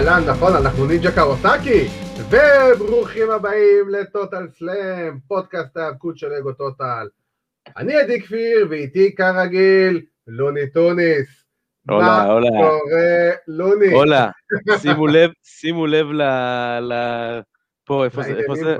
אהלן, נכון, אנחנו נינג'ה קאווסקי, וברוכים הבאים לטוטל סלאם, פודקאסט ההאבקות של אגו טוטל. אני עדי כפיר, ואיתי כרגיל, לוני טוניס. הולה, הולה. מה קורה, לוני? הולה, שימו לב, שימו לב ל... ל... פה, איפה זה, איפה זה?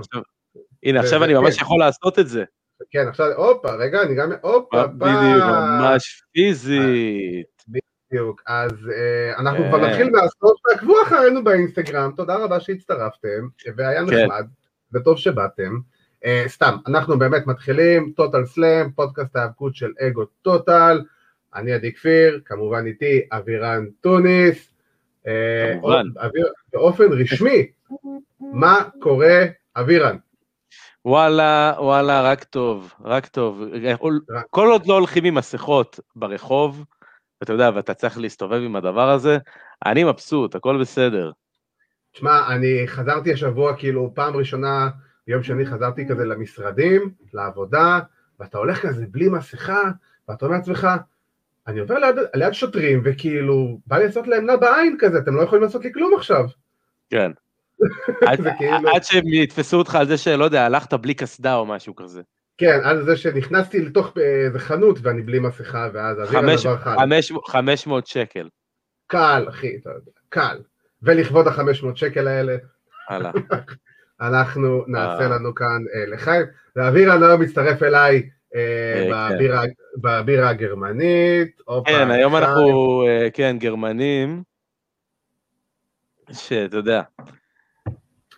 הנה, עכשיו אני ממש כן. יכול לעשות את זה. כן, עכשיו, הופה, רגע, אני גם, הופה, בדיוק, ממש פיזית. בדיוק, אז אה, אנחנו כבר כן. נתחיל מהסוף, תעקבו אחרינו באינסטגרם, תודה רבה שהצטרפתם, והיה כן. נחמד, וטוב שבאתם. אה, סתם, אנחנו באמת מתחילים, טוטל סלאם, פודקאסט ההאבקות של אגו טוטל, אני עדי כפיר, כמובן איתי אבירן טוניס, אה, כמובן. באופן רשמי, מה קורה אבירן? וואלה, וואלה, רק טוב, רק טוב. כל עוד לא הולכים עם מסכות ברחוב, אתה יודע, ואתה צריך להסתובב עם הדבר הזה, אני מבסוט, הכל בסדר. תשמע, אני חזרתי השבוע, כאילו, פעם ראשונה, ביום שני חזרתי כזה למשרדים, לעבודה, ואתה הולך כזה בלי מסכה, ואתה אומר לעצמך, אני עובר ליד, ליד שוטרים, וכאילו, בא לי לעשות להם נע בעין כזה, אתם לא יכולים לעשות לי כלום עכשיו. כן. עד- כאילו- עד שהם יתפסו אותך על זה שלא יודע, הלכת בלי קסדה או משהו כזה. כן, על זה שנכנסתי לתוך אה, איזה חנות ואני בלי מסכה, ואז אוויר חמש- הדבר חל. חמש- 500 שקל. קל, אחי, אתה יודע, קל. ולכבוד ה-500 שקל האלה. אנחנו נעשה אה. לנו כאן אה, לחיים. ואבירן היום מצטרף אליי כן. בבירה- הגרמנית. כן, היום. אנחנו, כן, גרמנים, שאתה יודע,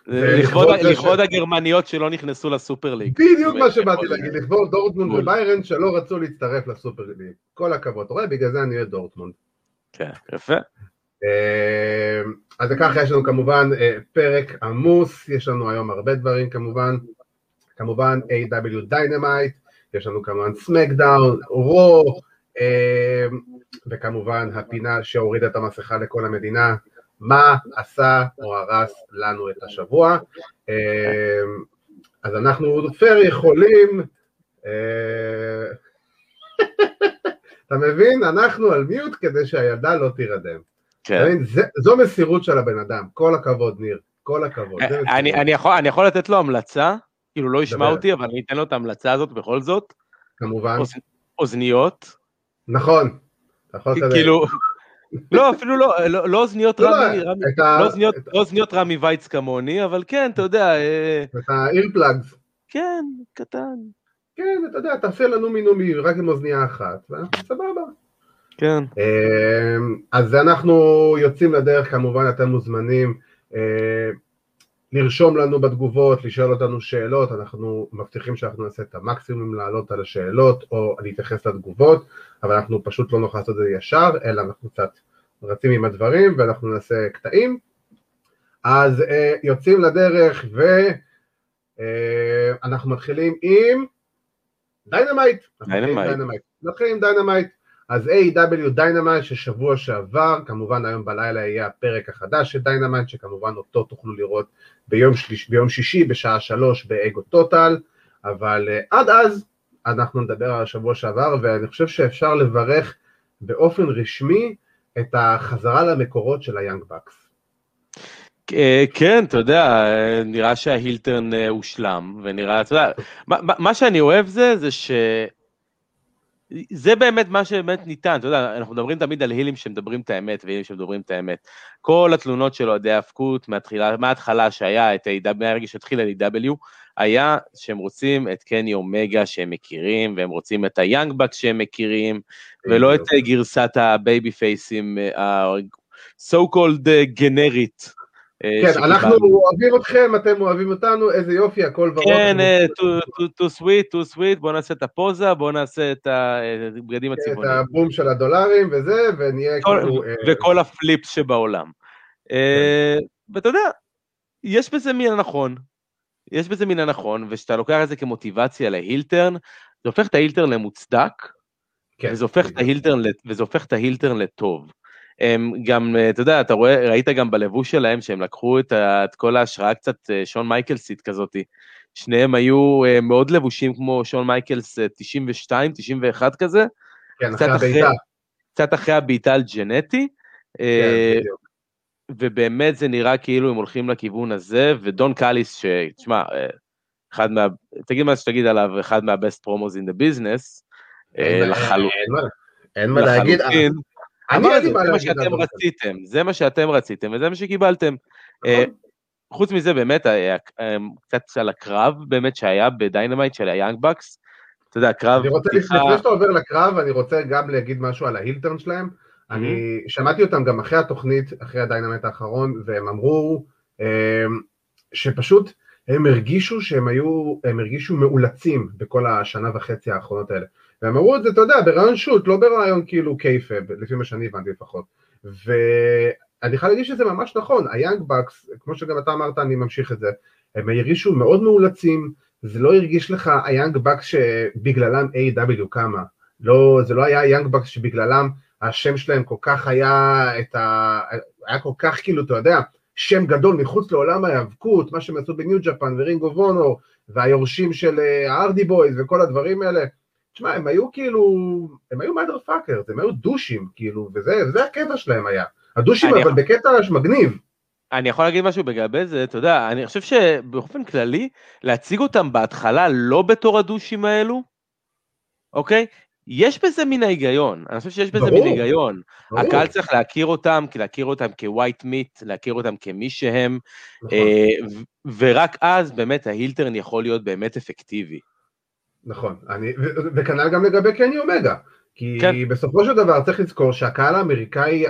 לכבוד- הגרמניות שלא נכנסו לסופר ליג. בדיוק מה שבאתי להגיד, לכבוד דורטמונד. וביירן שלא רצו להצטרף לסופר ליג. כל הכבוד. אתה רואה, בגלל זה אני אוהד דורטמונד. כן, יפה. אה, אז ככה יש לנו כמובן אה, פרק עמוס, יש לנו היום הרבה דברים כמובן, כמובן AEW דיינמייט, יש לנו כמובן סמאקדאון, רו, אה, וכמובן הפינה שהורידה את המסכה לכל המדינה, מה עשה או הרס לנו את השבוע. אה, אז אנחנו פייר יכולים, אה, אתה מבין? אנחנו על מיוט כדי שהילדה לא תירדם. כן. זה- זו מסירות של הבן אדם, כל הכבוד ניר, כל הכבוד. מסירות. אני אני יכול- אני יכול לתת לו המלצה, כאילו לא ישמע. אותי, אבל אני אתן לו את ההמלצה הזאת בכל זאת. כמובן, אוז- אוזניות, נכון. כאילו, לא, אפילו לא, לא- אוזניות רמי, רמי- וייץ כמוני, אבל כן, אתה יודע, אה, את האירפלאגס, כן, קטן. כן, אתה יודע, תעשה לנו מינומי רק עם אוזנייה אחת, ואנחנו סבבה. כן. אמ, אז אנחנו יוצאים לדרך, כמובן אתם מוזמנים אה, לרשום לנו בתגובות, לשאול אותנו שאלות, אנחנו מבטיחים שאנחנו נעשה את המקסימום לעלות על השאלות או להתייחס לתגובות, אבל אנחנו פשוט לא נוכל לעשות את זה ישר, אלא אנחנו קצת רצים עם הדברים ואנחנו נעשה קטעים. אז אה, יוצאים לדרך ואנחנו. אנחנו מתחילים עם דיינמייט. דיינמייט. נתחיל עם דיינמייט. אז AEW דיינמייט ששבוע שעבר, כמובן היום בלילה יהיה הפרק החדש של דיינמייט, שכמובן אותו תוכלו לראות ביום, שליש, ביום שישי בשעה שלוש באגו טוטל, אבל uh, עד אז אנחנו נדבר על השבוע שעבר, ואני חושב שאפשר לברך באופן רשמי את החזרה למקורות של היאנג בקס. אה, כן, אתה יודע, אה, נראה שההילטרן אה, הושלם, ונראה, אתה יודע, מה מה שאני אוהב זה, זה ש... זה באמת מה שבאמת ניתן, אתה יודע, אנחנו מדברים תמיד על הילים שמדברים את האמת, והילים שמדברים את האמת. כל התלונות של אוהדי מהתחילה- מההתחלה שהיה את ה-AW, מהרגע שהתחיל ה-AW, היה שהם רוצים את קני אומגה שהם מכירים, והם רוצים את היאנג בקס שהם מכירים, ולא את גרסת הבייבי פייסים, ה-so called גנרית. אה, כן, אנחנו אוהבים אתכם, אתם אוהבים אותנו, איזה יופי, הכל ורוד. כן, אה, too sweet, too sweet, בוא נעשה את הפוזה, בוא נעשה את הבגדים את הצבעוניים. הבוז של הדולרים וזה, ונהיה כאילו... אה, וכל ה flips שבעולם. אה, ואתה יודע, יש בזה מן הנכון, יש בזה מן הנכון, וכשאתה לוקח את זה כמוטיבציה ל heel turn, זה הופך את ההילטרן למוצדק, כן, וזה הופך את ההילטרן, לט- וזה הופך את ההילטרן לטוב. הם גם, אה, אתה יודע, אתה רואה, ראית גם בלבוש שלהם שהם לקחו את, ה, את כל ההשראה קצת אה, שון מייקלסית כזאתי. שניהם היו אה, מאוד לבושים כמו שון מייקלס אה, 92, 91 כזה, כן, קצת אחרי הבעיטה. קצת אחרי הבעיטה על ג'נטי. כן, בדיוק. ובאמת זה נראה כאילו הם הולכים לכיוון הזה, ודון קאליס, שתשמע, אחד מה... תגיד מה שתגיד עליו, אחד מה-best promos in the business, אין מה להגיד. אמרתי, זה מה שאתם רציתם, זה מה שאתם רציתם, וזה מה שקיבלתם. נכון. חוץ מזה, באמת, קצת על הקרב באמת שהיה בדיינמייט של היאנג באקס, אתה יודע, קרב... אני רוצה, לפני שאתה עובר לקרב, אני רוצה גם להגיד משהו על ה heel turn שלהם. אני שמעתי אותם גם אחרי התוכנית, אחרי הדיינמייט האחרון, והם אמרו אמ, שפשוט הם הרגישו שהם היו, הם הרגישו מאולצים בכל השנה וחצי האחרונות האלה. והם אמרו את זה, אתה יודע, ברעיון שוט, לא ברעיון כאילו קייפב, לפי מה שאני הבנתי לפחות. ואני יכול להגיד שזה ממש נכון, היאנג בקס, כמו שגם אתה אמרת, אני ממשיך את זה, הם הרגישו מאוד מאולצים, זה לא הרגיש לך היאנג בקס שבגללם A.W. קמה, לא, זה לא היה היאנג בקס שבגללם השם שלהם כל כך היה את ה... היה כל כך כאילו, אתה יודע, שם גדול מחוץ לעולם ההיאבקות, מה שהם עשו בניו ג'פן ורינגו וונור, והיורשים של הארדי אה, בויז וכל הדברים האלה. תשמע, הם היו כאילו, הם היו פאקר, הם היו דושים, כאילו, וזה, וזה הקטע שלהם היה. הדושים, אבל יכול... בקטע מגניב. אני יכול להגיד משהו בגבי זה, אתה יודע, אני חושב שבאופן כללי, להציג אותם בהתחלה לא בתור הדושים האלו, אוקיי? יש בזה מן ההיגיון, אני חושב שיש בזה ברור, מן היגיון. ברור. הקהל צריך להכיר אותם, להכיר אותם כ white meat, להכיר אותם כמי שהם, נכון. אה, ורק אז באמת ה heel turn יכול להיות באמת אפקטיבי. נכון, אני, וכנ"ל גם לגבי קני אומגה, כי כן. בסופו של דבר צריך לזכור שהקהל האמריקאי,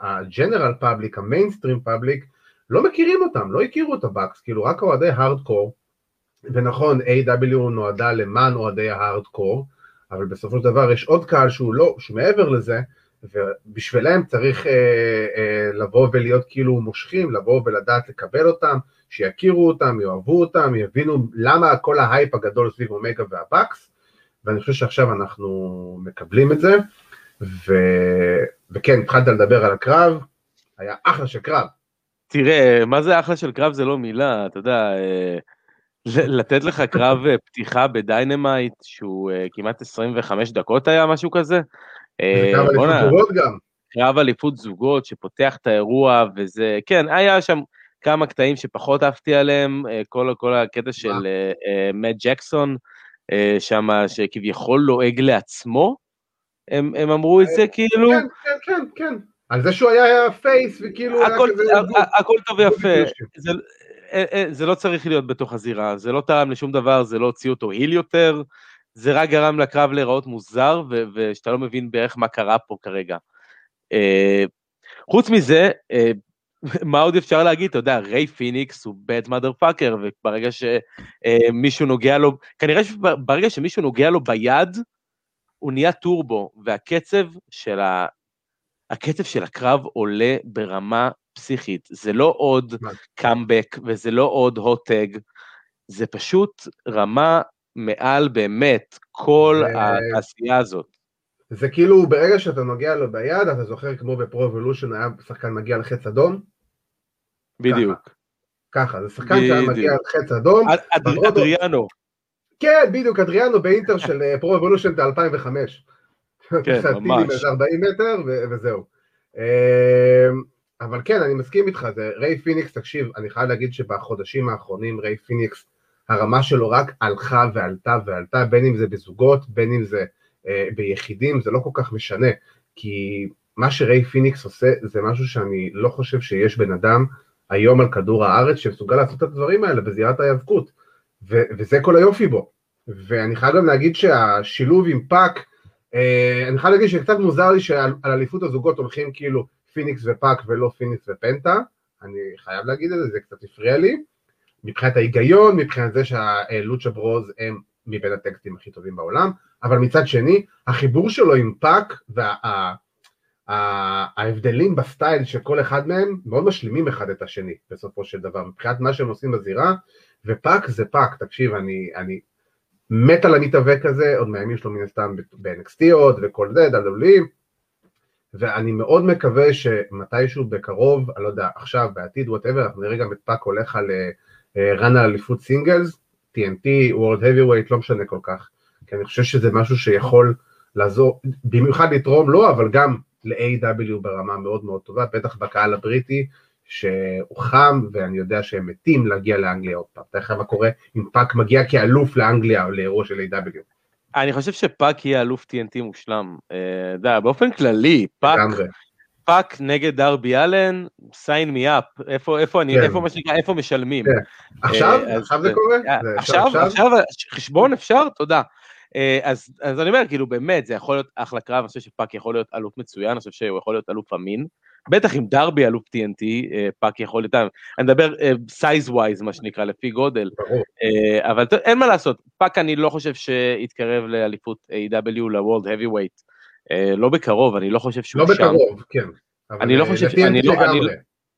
ה general public, ה mainstream public, לא מכירים אותם, לא הכירו את הבאקס, כאילו רק אוהדי הארדקור, ונכון, AEW נועדה למען אוהדי ההארדקור, אבל בסופו של דבר יש עוד קהל שהוא לא, שהוא מעבר לזה, ובשבילם צריך אה, אה, לבוא ולהיות כאילו מושכים, לבוא ולדעת לקבל אותם, שיכירו אותם, יאהבו אותם, יבינו למה כל ההייפ הגדול סביב אומגה והבקס, ואני חושב שעכשיו אנחנו מקבלים את זה, ו... וכן, התחלת לדבר על הקרב, היה אחלה של קרב. תראה, מה זה אחלה של קרב זה לא מילה, אתה יודע, אה, לתת לך קרב אה, פתיחה בדיינמייט שהוא אה, כמעט 25 דקות היה, משהו כזה. קרב אליפות זוגות גם. קרב אליפות זוגות שפותח את האירוע, וזה, כן, היה שם כמה קטעים שפחות אהבתי עליהם, כל, כל הקטע של מאט ג'קסון, שם שכביכול לועג לעצמו, הם, הם אמרו את זה כאילו... כן, כן, כן, כן. על זה שהוא היה face וכאילו... הכל, הכל טוב ויפה. זה, אה, אה, זה לא צריך להיות בתוך הזירה, זה לא תרם לשום דבר, זה לא הוציא אותו היל יותר, זה רק גרם לקרב להיראות מוזר, ושאתה לא מבין בערך מה קרה פה כרגע. אה, חוץ מזה, מה עוד אפשר להגיד? אתה יודע, ריי פיניקס הוא bad motherfucker, וברגע שמישהו נוגע לו, כנראה שברגע שמישהו נוגע לו ביד, הוא נהיה טורבו, והקצב של, ה... הקצב של הקרב עולה ברמה פסיכית, זה לא עוד קאמבק וזה לא עוד hot tag, זה פשוט רמה מעל באמת כל. העשייה הזאת. זה כאילו ברגע שאתה נוגע לו ביד, אתה זוכר כמו בפרו אבולושן היה שחקן מגיע לחץ אדום? בדיוק. ככה, ככה זה שחקן שהיה מגיע לחץ אדום. אד, אדריאנו. כן, בדיוק, אדריאנו באינטר של פרו אבולושן ב-2005. כן, ממש. 40 מטר וזהו. אמ, אבל כן, אני מסכים איתך, זה ריי פיניקס, תקשיב, אני חייב להגיד שבחודשים האחרונים ריי פיניקס, הרמה שלו רק הלכה ועלתה ועלתה, בין אם זה בזוגות, בין אם זה אה, ביחידים, זה לא כל כך משנה, כי מה שריי פיניקס עושה זה משהו שאני לא חושב שיש בן אדם היום על כדור הארץ שמסוגל לעשות את הדברים האלה בזירת ההיאבקות, וזה כל היופי בו. ואני חייב גם להגיד שהשילוב עם פאק, אה, אני חייב להגיד שקצת מוזר לי שעל אליפות הזוגות הולכים כאילו פיניקס ופאק ולא פיניקס ופנטה, אני חייב להגיד את זה, זה קצת הפריע לי, מבחינת ההיגיון, מבחינת זה שה-Lucha Bros הם מבין הטקסטים הכי טובים בעולם, אבל מצד שני, החיבור שלו עם פאק וההבדלים וה, ב-style של כל אחד מהם מאוד משלימים אחד את השני בסופו של דבר, מבחינת מה שהם עושים בזירה, ופאק זה פאק, תקשיב, אני, אני מת על המתאבק הזה, עוד מהימים שלו מן הסתם ב-NXT עוד וכל זה, גדולים, ואני מאוד מקווה שמתישהו בקרוב, אני לא יודע, עכשיו, בעתיד, whatever, אנחנו נראה גם את פאק הולך על run על אליפות singles, TNT, World Heavyweight, לא משנה כל כך, כי אני חושב שזה משהו שיכול לעזור, במיוחד לתרום לו, אבל גם ל-AW ברמה מאוד מאוד טובה, בטח בקהל הבריטי, שהוא חם, ואני יודע שהם מתים להגיע לאנגליה עוד פעם. תראה מה קורה אם פאק מגיע כאלוף לאנגליה או לאירוע של AEW אני חושב שפאק יהיה אלוף TNT מושלם. אתה יודע, באופן כללי, פאק, פאק נגד דרבי אלן, sign me up, איפה, איפה אני, כן. איפה מה שנקרא, איפה משלמים. כן. עכשיו? אה, עכשיו זה קורה? עכשיו, עכשיו, חשבון אפשר? תודה. אה, אז, אז אני אומר, כאילו באמת, זה יכול להיות אחלה קרב, אני חושב שפאק יכול להיות אלוף מצוין, אני חושב שהוא יכול להיות אלוף אמין. בטח עם דרבי אלוף TNT, אה, פאק יכול להיות, אני מדבר סייז ווייז מה שנקרא, לפי גודל. אבל אין מה לעשות, פאק אני לא חושב שיתקרב לאליפות AEW ל-World Heavyweight. לא בקרוב, אני לא חושב שהוא לא שם. לא בקרוב, כן. אני לא חושב, אני לא, אני,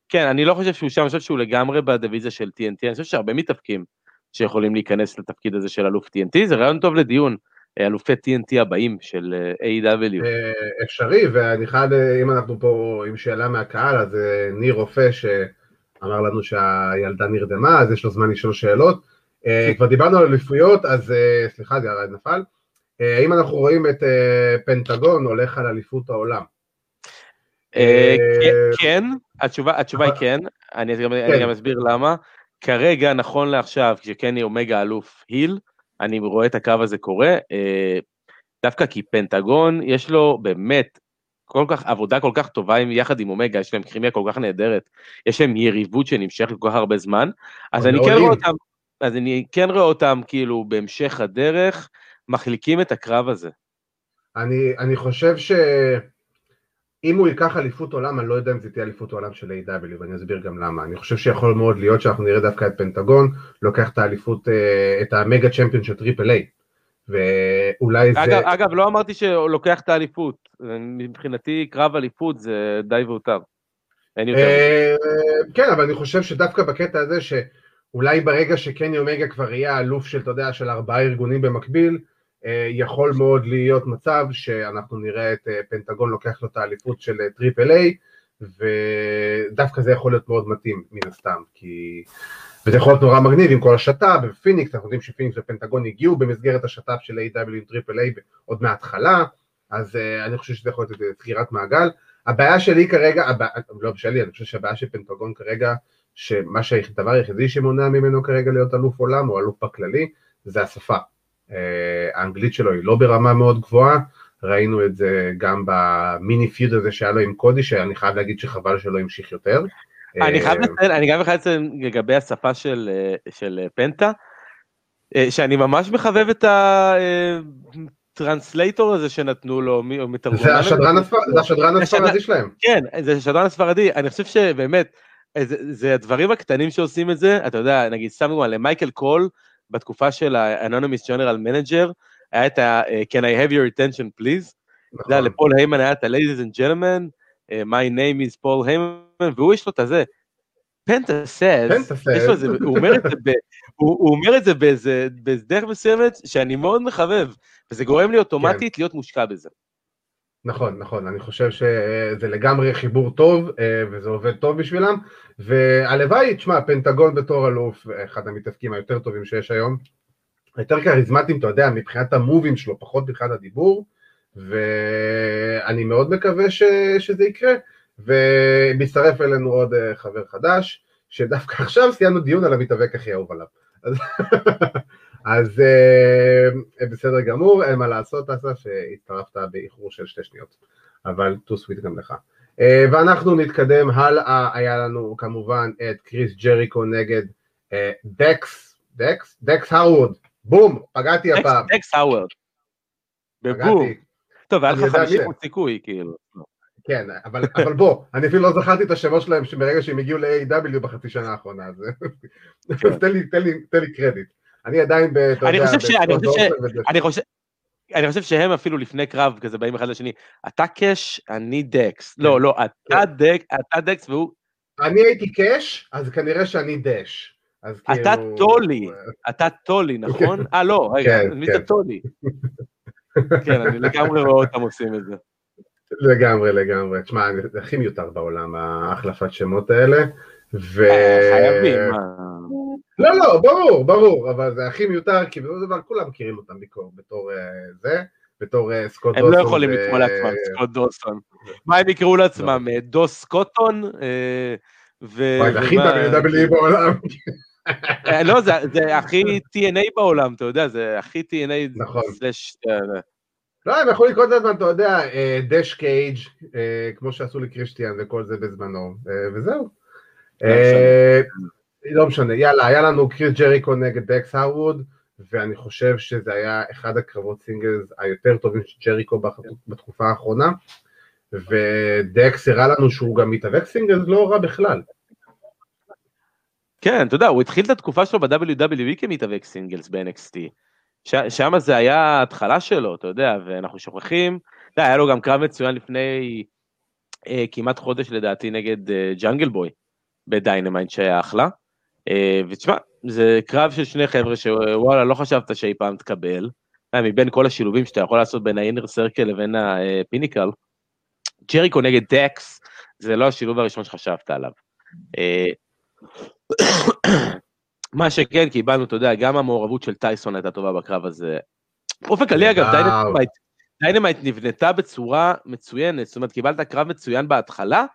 כן, אני לא חושב שהוא שם, אני חושב שהוא לגמרי בדיוויזיה של TNT, אני חושב שהרבה מתאבקים שיכולים להיכנס לתפקיד הזה של אלוף TNT, זה רעיון טוב לדיון, אלופי TNT הבאים של AEW אה, אפשרי, ואני חייב, אם אנחנו פה עם שאלה מהקהל, אז אה, ניר רופא שאמר לנו שהילדה נרדמה, אז יש לו זמן לשאול שאלות. אה, כבר דיברנו על אליפויות, אז סליחה, זה נפל. האם אנחנו רואים את פנטגון הולך על אליפות העולם? אה, כן, התשובה היא כן, אני גם כן. אסביר למה. כרגע, נכון לעכשיו, כשקני אומגה אלוף היל, אני רואה את הקו הזה קורה, אה, דווקא כי פנטגון, יש לו באמת כל כך, עבודה כל כך טובה עם, יחד עם אומגה, יש להם כימיה כל כך נהדרת, יש להם יריבות שנמשכת כל כך הרבה זמן, אז אני כן רואה אותם, אז אני כן רואה אותם כאילו בהמשך הדרך, מחליקים את הקרב הזה. אני, אני חושב ש... אם הוא ייקח אליפות עולם, אני לא יודע אם זה תהיה אליפות עולם של A.W, ואני אסביר גם למה. אני חושב שיכול מאוד להיות שאנחנו נראה דווקא את פנטגון, לוקח את האליפות, אה, את ה-Mega Champion של AAA. ואולי זה... אגב, אגב, לא אמרתי שהוא לוקח את האליפות. מבחינתי, קרב אליפות זה די והותר. אין יותר. אה, כן, אבל אני חושב שדווקא בקטע הזה, שאולי ברגע שקני אומגה כבר יהיה אלוף של, אתה יודע, של ארבעה ארגונים במקביל, יכול מאוד להיות מצב שאנחנו נראה את אה, פנטגון לוקח לו את האליפות של אה, AAA ודווקא זה יכול להיות מאוד מתאים מן הסתם כי וזה יכול להיות נורא מגניב עם כל השת"פ בפיניקס אנחנו יודעים שפיניקס ופנטגון הגיעו במסגרת השת"פ של AEW עם AAA עוד מההתחלה אז אני חושב שזה יכול להיות סגירת מעגל הבעיה שלי כרגע, הבע... לא שלי, אני חושב שהבעיה של פנטגון כרגע שמה שהדבר היחידי שמונע ממנו כרגע להיות אלוף עולם או אלוף בכללי זה השפה אה, האנגלית שלו היא לא ברמה מאוד גבוהה, ראינו את זה גם במיני feud הזה שהיה לו עם קודי, שאני חייב להגיד שחבל שלא המשיך יותר. אני חייב אה, לציין, אני גם חייב לציין לגבי השפה של, אה, של פנטה, שאני ממש מחבב את ה-translator הזה שנתנו לו, מתורגמן. זה השדרן הספרדי שלהם. כן, זה השדרן הספרדי, אני חושב שבאמת, זה, זה הדברים הקטנים שעושים את זה, אתה יודע, נגיד, סתם דוגמא, למייקל קול, בתקופה של ה-Anonymous General Manager, היה את ה- Can I have your attention please? אתה יודע, נכון. לפול היימן היה את ה-Ladies and Gentlemen, uh, My name is פול היימן, והוא יש לו את הזה. פנטה סאז, הוא אומר את זה באיזה דרך מסוימת שאני מאוד מחבב, וזה גורם לי אוטומטית כן. להיות מושקע בזה. נכון, נכון, אני חושב שזה לגמרי חיבור טוב, אה, וזה עובד טוב בשבילם, והלוואי, תשמע, פנטגון בתור אלוף, אחד המתאפקים היותר טובים שיש היום, יותר כריזמטיים, אתה יודע, מבחינת המובים שלו, פחות מבחינת הדיבור, ואני מאוד מקווה ש... שזה יקרה, ומצטרף אלינו עוד אה, חבר חדש, שדווקא עכשיו סיימנו דיון על המתאבק הכי אהוב עליו. אז אה, בסדר גמור, אין מה לעשות, אסף, שהצטרפת באיחור של שתי שניות, אבל too sweet גם לך. אה, ואנחנו נתקדם הלאה, היה לנו כמובן את קריס ג'ריקו נגד אה, דקס, דקס? דקס הרווד, בום, פגעתי הפעם. דקס הרווד. בבום. טוב, היה לך 50 סיכוי, כאילו. כן, אבל, אבל בוא, אני אפילו לא זכרתי את השמות שלהם ברגע שהם הגיעו ל-AEW בחצי שנה האחרונה, אז כן. תן, לי, תן, לי, תן לי קרדיט. אני עדיין ב... אני חושב ש... אני חושב. אני שהם אפילו לפני קרב כזה באים אחד לשני, אתה קאש, אני דקס. לא, כן. לא, אתה כן. דק, אתה דקס והוא... אני הייתי קאש, אז כנראה שאני דש. אתה כאילו- טולי, אתה טולי, נכון? אה, לא, רגע, מי זה טולי? כן, אני לגמרי רואה אותם עושים את זה. לגמרי, לגמרי. תשמע, זה הכי מיותר בעולם, ההחלפת שמות האלה. ו... אה, חייבים, לא, לא, ברור, ברור, אבל זה הכי מיותר, כי בסופו של דבר כולם מכירים אותם בתור אה, זה, בתור אה, סקוט דוסון. הם לא יכולים לקרוא לעצמם סקוט דוסון. מה הם יקראו לעצמם? לא. דוס קוטון? וואי, זה הכי WWE בעולם. אה, לא, זה הכי TNA בעולם, אתה יודע, זה הכי TNA. נכון. אה, לא, הם יכולים לקרוא את זה, אתה יודע, דש קייג', כמו שעשו לקריסטיאן וכל זה בזמנו, וזהו. לא משנה, יאללה, היה לנו קריס ג'ריקו נגד דקס הרווד, ואני חושב שזה היה אחד הקרבות singles היותר טובים של ג'ריקו בתקופה האחרונה, ודקס הראה לנו שהוא גם מתאבק singles לא רע בכלל. כן, אתה יודע, הוא התחיל את התקופה שלו ב-WWE כמתאבק singles ב-NXT. שם זה היה ההתחלה שלו, אתה יודע, ואנחנו שוכחים, אתה יודע, היה לו גם קרב מצוין לפני אה, כמעט חודש לדעתי נגד אה, ג'אנגל בוי בדיינמייט שהיה אחלה. אה, ותשמע, זה קרב של שני חבר'ה שוואלה, לא חשבת שאי פעם תקבל. אה, מבין כל השילובים שאתה יכול לעשות בין ה-Inner Circle לבין ה-Pinnacle, ג'ריקו נגד דקס, זה לא השילוב הראשון שחשבת עליו. אה, מה שכן, קיבלנו, אתה יודע, גם המעורבות של טייסון הייתה טובה בקרב הזה. באופן כללי, אגב, דיינמייט, דיינמייט נבנתה בצורה מצוינת, זאת אומרת, קיבלת קרב מצוין בהתחלה,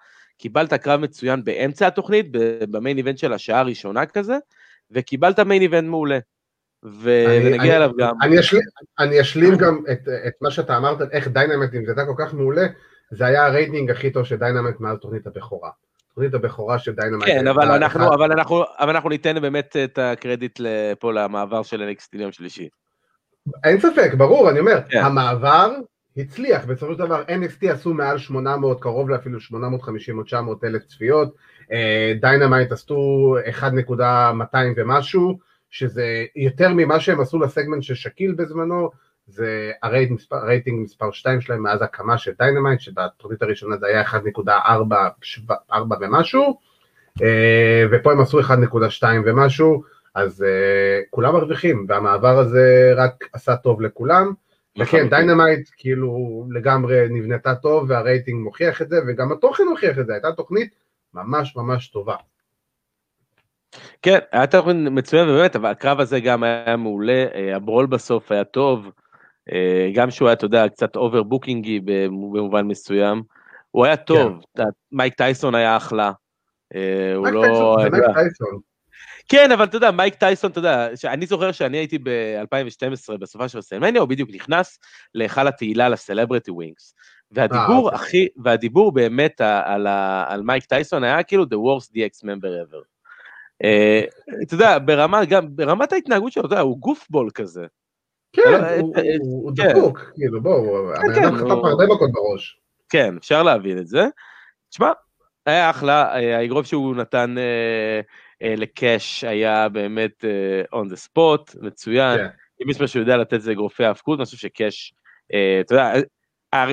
קיבלת קרב מצוין באמצע התוכנית, ב-main event של השעה הראשונה כזה, וקיבלת main event מעולה. ונגיע אליו גם. אני אשלים, אני אשלים גם את, את מה שאתה אמרת, איך Dynamite נבנתה כל כך מעולה, זה היה הרייטינג הכי טוב של Dynamite מאז תוכנית הבכורה. תוכנית הבכורה של Dynamite. כן, אבל אנחנו, אבל, אנחנו, אבל אנחנו ניתן באמת את הקרדיט פה למעבר של NXT ליום שלישי. אין ספק, ברור, אני אומר, כן. המעבר הצליח, בסופו של דבר NXT עשו מעל 800, קרוב לאפילו 850 או 900 אלף צפיות, Dynamite עשו 1.200 ומשהו, שזה יותר ממה שהם עשו לסגמנט של שאקיל בזמנו, זה הרייטינג מספר, הרייטינג מספר 2 שלהם מאז הקמה של Dynamite, שבתוכנית הראשונה זה היה 1.4 ומשהו, אה, ופה הם עשו 1.2 ומשהו, אז uh, כולם מרוויחים, והמעבר הזה רק עשה טוב לכולם. וכן, Dynamite כאילו לגמרי נבנתה טוב, והרייטינג מוכיח את זה, וגם התוכן מוכיח את זה, הייתה תוכנית ממש ממש טובה. כן, היה תוכן מצוין ובאמת, אבל הקרב הזה גם היה מעולה, אה, ה brawl בסוף היה טוב, אה, גם שהוא היה, אתה יודע, קצת overבוקינגי במובן מסוים, הוא היה טוב, כן. מייק טייסון היה אחלה. אה, הוא לא... זה מייק טייסון. כן, אבל אתה יודע, מייק טייסון, אתה יודע, אני זוכר שאני הייתי ב-2012 בסופה של רסלמניה, הוא בדיוק נכנס להיכל התהילה ל celebrity wings. והדיבור אה, הכי, והדיבור באמת על, על מייק טייסון היה כאילו the worst DX member ever. אה, אתה יודע, ברמה, גם ברמת ההתנהגות שלו, אתה יודע, הוא גופבול כזה. כן, לא, הוא כן. דפוק, כאילו, בואו, כן, הבן אדם כן, חטף הרבה מכות בראש. כן, אפשר להבין את זה. תשמע, היה אחלה, אה, האגרוף שהוא נתן לקאש היה באמת on the spot, מצוין. אם יש משהו יודע לתת זה אגרופי האבקות, אני חושב שקאש, אתה יודע,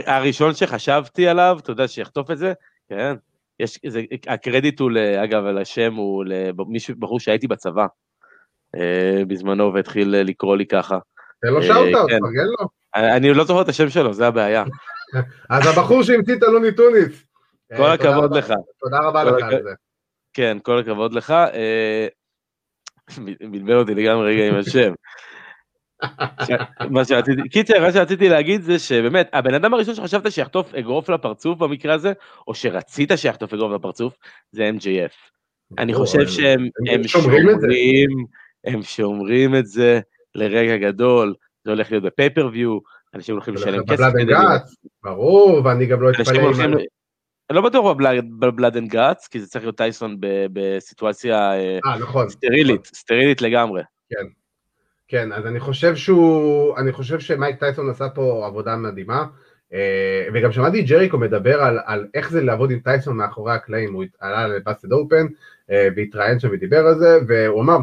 הראשון שחשבתי עליו, אתה יודע, שיחטוף את זה, כן, יש, זה, הקרדיט הוא, אגב, על השם הוא למישהו, בחור שהייתי בצבא אה, בזמנו והתחיל לקרוא לי ככה. תן לו שאוטאוט, כן. פרגן לו. אני לא זוכר את השם שלו, זה הבעיה. אז הבחור שהמציא את הלוני טוניס. כל הכבוד לך. תודה רבה לך על זה. כן, כל הכבוד לך. בלבל אותי לגמרי רגע עם השם. מה שרציתי, קיצר, מה שרציתי להגיד זה שבאמת, הבן אדם הראשון שחשבת שיחטוף אגרוף לפרצוף במקרה הזה, או שרצית שיחטוף אגרוף לפרצוף, זה MJF. אני חושב שהם שומרים, הם שומרים את זה לרגע גדול, זה הולך להיות ב pay-per-view, אנשים הולכים לשלם כסף. ברור, ואני גם לא אתפלא לא בטוח ב Blood and Guts, כי זה צריך להיות טייסון בסיטואציה אה, אה, נכון, סטרילית, נכון. סטרילית לגמרי. כן. כן, אז אני חושב שהוא, אני חושב שמייק טייסון עשה פה עבודה מדהימה, אה, וגם שמעתי ג'ריקו מדבר על, על איך זה לעבוד עם טייסון מאחורי הקלעים, הוא עלה לבאסד אופן והתראיין שם ודיבר על זה, והוא אמר,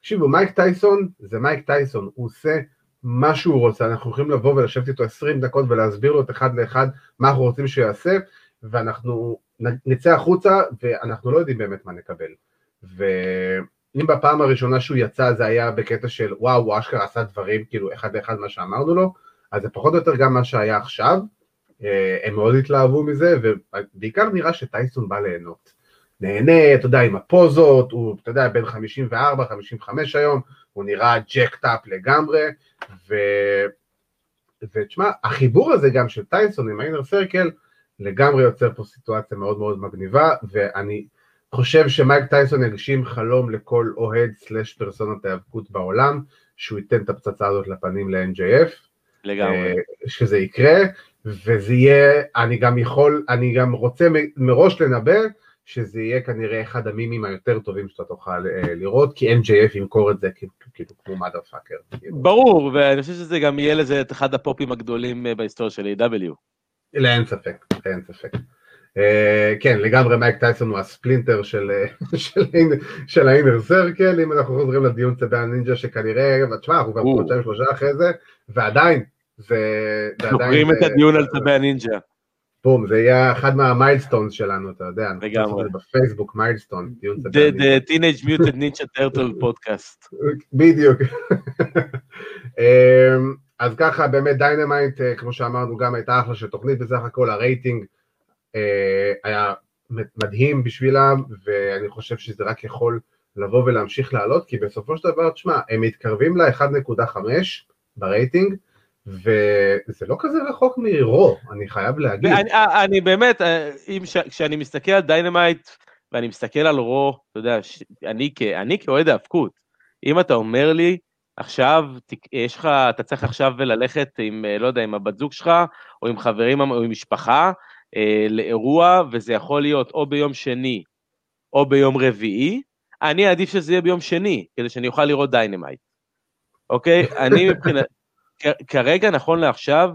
תקשיבו, מייק טייסון זה מייק טייסון, הוא עושה מה שהוא רוצה, אנחנו יכולים לבוא ולשבת איתו 20 דקות ולהסביר לו את אחד לאחד מה אנחנו רוצים שהוא יעשה, ואנחנו נצא החוצה ואנחנו לא יודעים באמת מה נקבל. ו... אם בפעם הראשונה שהוא יצא זה היה בקטע של וואו, הוא אשכרה עשה דברים כאילו אחד לאחד מה שאמרנו לו, אז זה פחות או יותר גם מה שהיה עכשיו, אה, הם מאוד התלהבו מזה, ובעיקר נראה שטייסון בא ליהנות. נהנה, אתה יודע, עם הפוזות, הוא, אתה יודע, בין 54, 55 היום, הוא נראה ג'קט-אפ לגמרי, ו... ותשמע, החיבור הזה גם של טייסון עם האינר סרקל, לגמרי יוצר פה סיטואציה מאוד מאוד מגניבה, ואני חושב שמייק טייסון יגשים חלום לכל אוהד סלאש פרסונת ההיאבקות בעולם, שהוא ייתן את הפצצה הזאת לפנים ל-NJF. לגמרי. שזה יקרה, וזה יהיה, אני גם יכול, אני גם רוצה מראש לנבא שזה יהיה כנראה אחד המימים היותר טובים שאתה תוכל אה, לראות, כי NJF ימכור את זה כאילו כמו mother fucker. ברור, ואני חושב שזה גם יהיה לזה את אחד הפופים הגדולים אה, בהיסטוריה של AEW אין ספק, אין ספק. Uh, כן, לגמרי מייק טייסון הוא הספלינטר של, של, של ה Inner Circle, אם אנחנו חוזרים לדיון צבי הנינג'ה שכנראה, תשמע, אנחנו כבר חודשיים שלושה אחרי זה, ועדיין, זה... זוכרים את הדיון על צבי הנינג'ה. בום, זה יהיה אחד מה milestones שלנו, אתה יודע, לגמרי. בפייסבוק milestone, דיון צבי הנינג'ה. The Teenage Mutant Ninja Turtle podcast. בדיוק. אז ככה, באמת Dynamite, אה, כמו שאמרנו, גם הייתה אחלה של תוכנית בסך הכל, הרייטינג אה, היה מדהים בשבילם, ואני חושב שזה רק יכול לבוא ולהמשיך לעלות, כי בסופו של דבר, תשמע, הם מתקרבים ל-1.5 ברייטינג, וזה לא כזה רחוק מ Raw, אני חייב להגיד. אני, אה, אני באמת, אם ש, כשאני מסתכל על Dynamite, ואני מסתכל על Raw, אתה יודע, ש, אני, אני כאוהד היאבקות, אם אתה אומר לי, עכשיו יש לך, אתה צריך עכשיו ללכת עם, לא יודע, עם הבת זוג שלך, או עם חברים, או עם משפחה, אה, לאירוע, וזה יכול להיות או ביום שני, או ביום רביעי, אני אעדיף שזה יהיה ביום שני, כדי שאני אוכל לראות Dynamite. אוקיי? אני מבחינת, כרגע, נכון לעכשיו,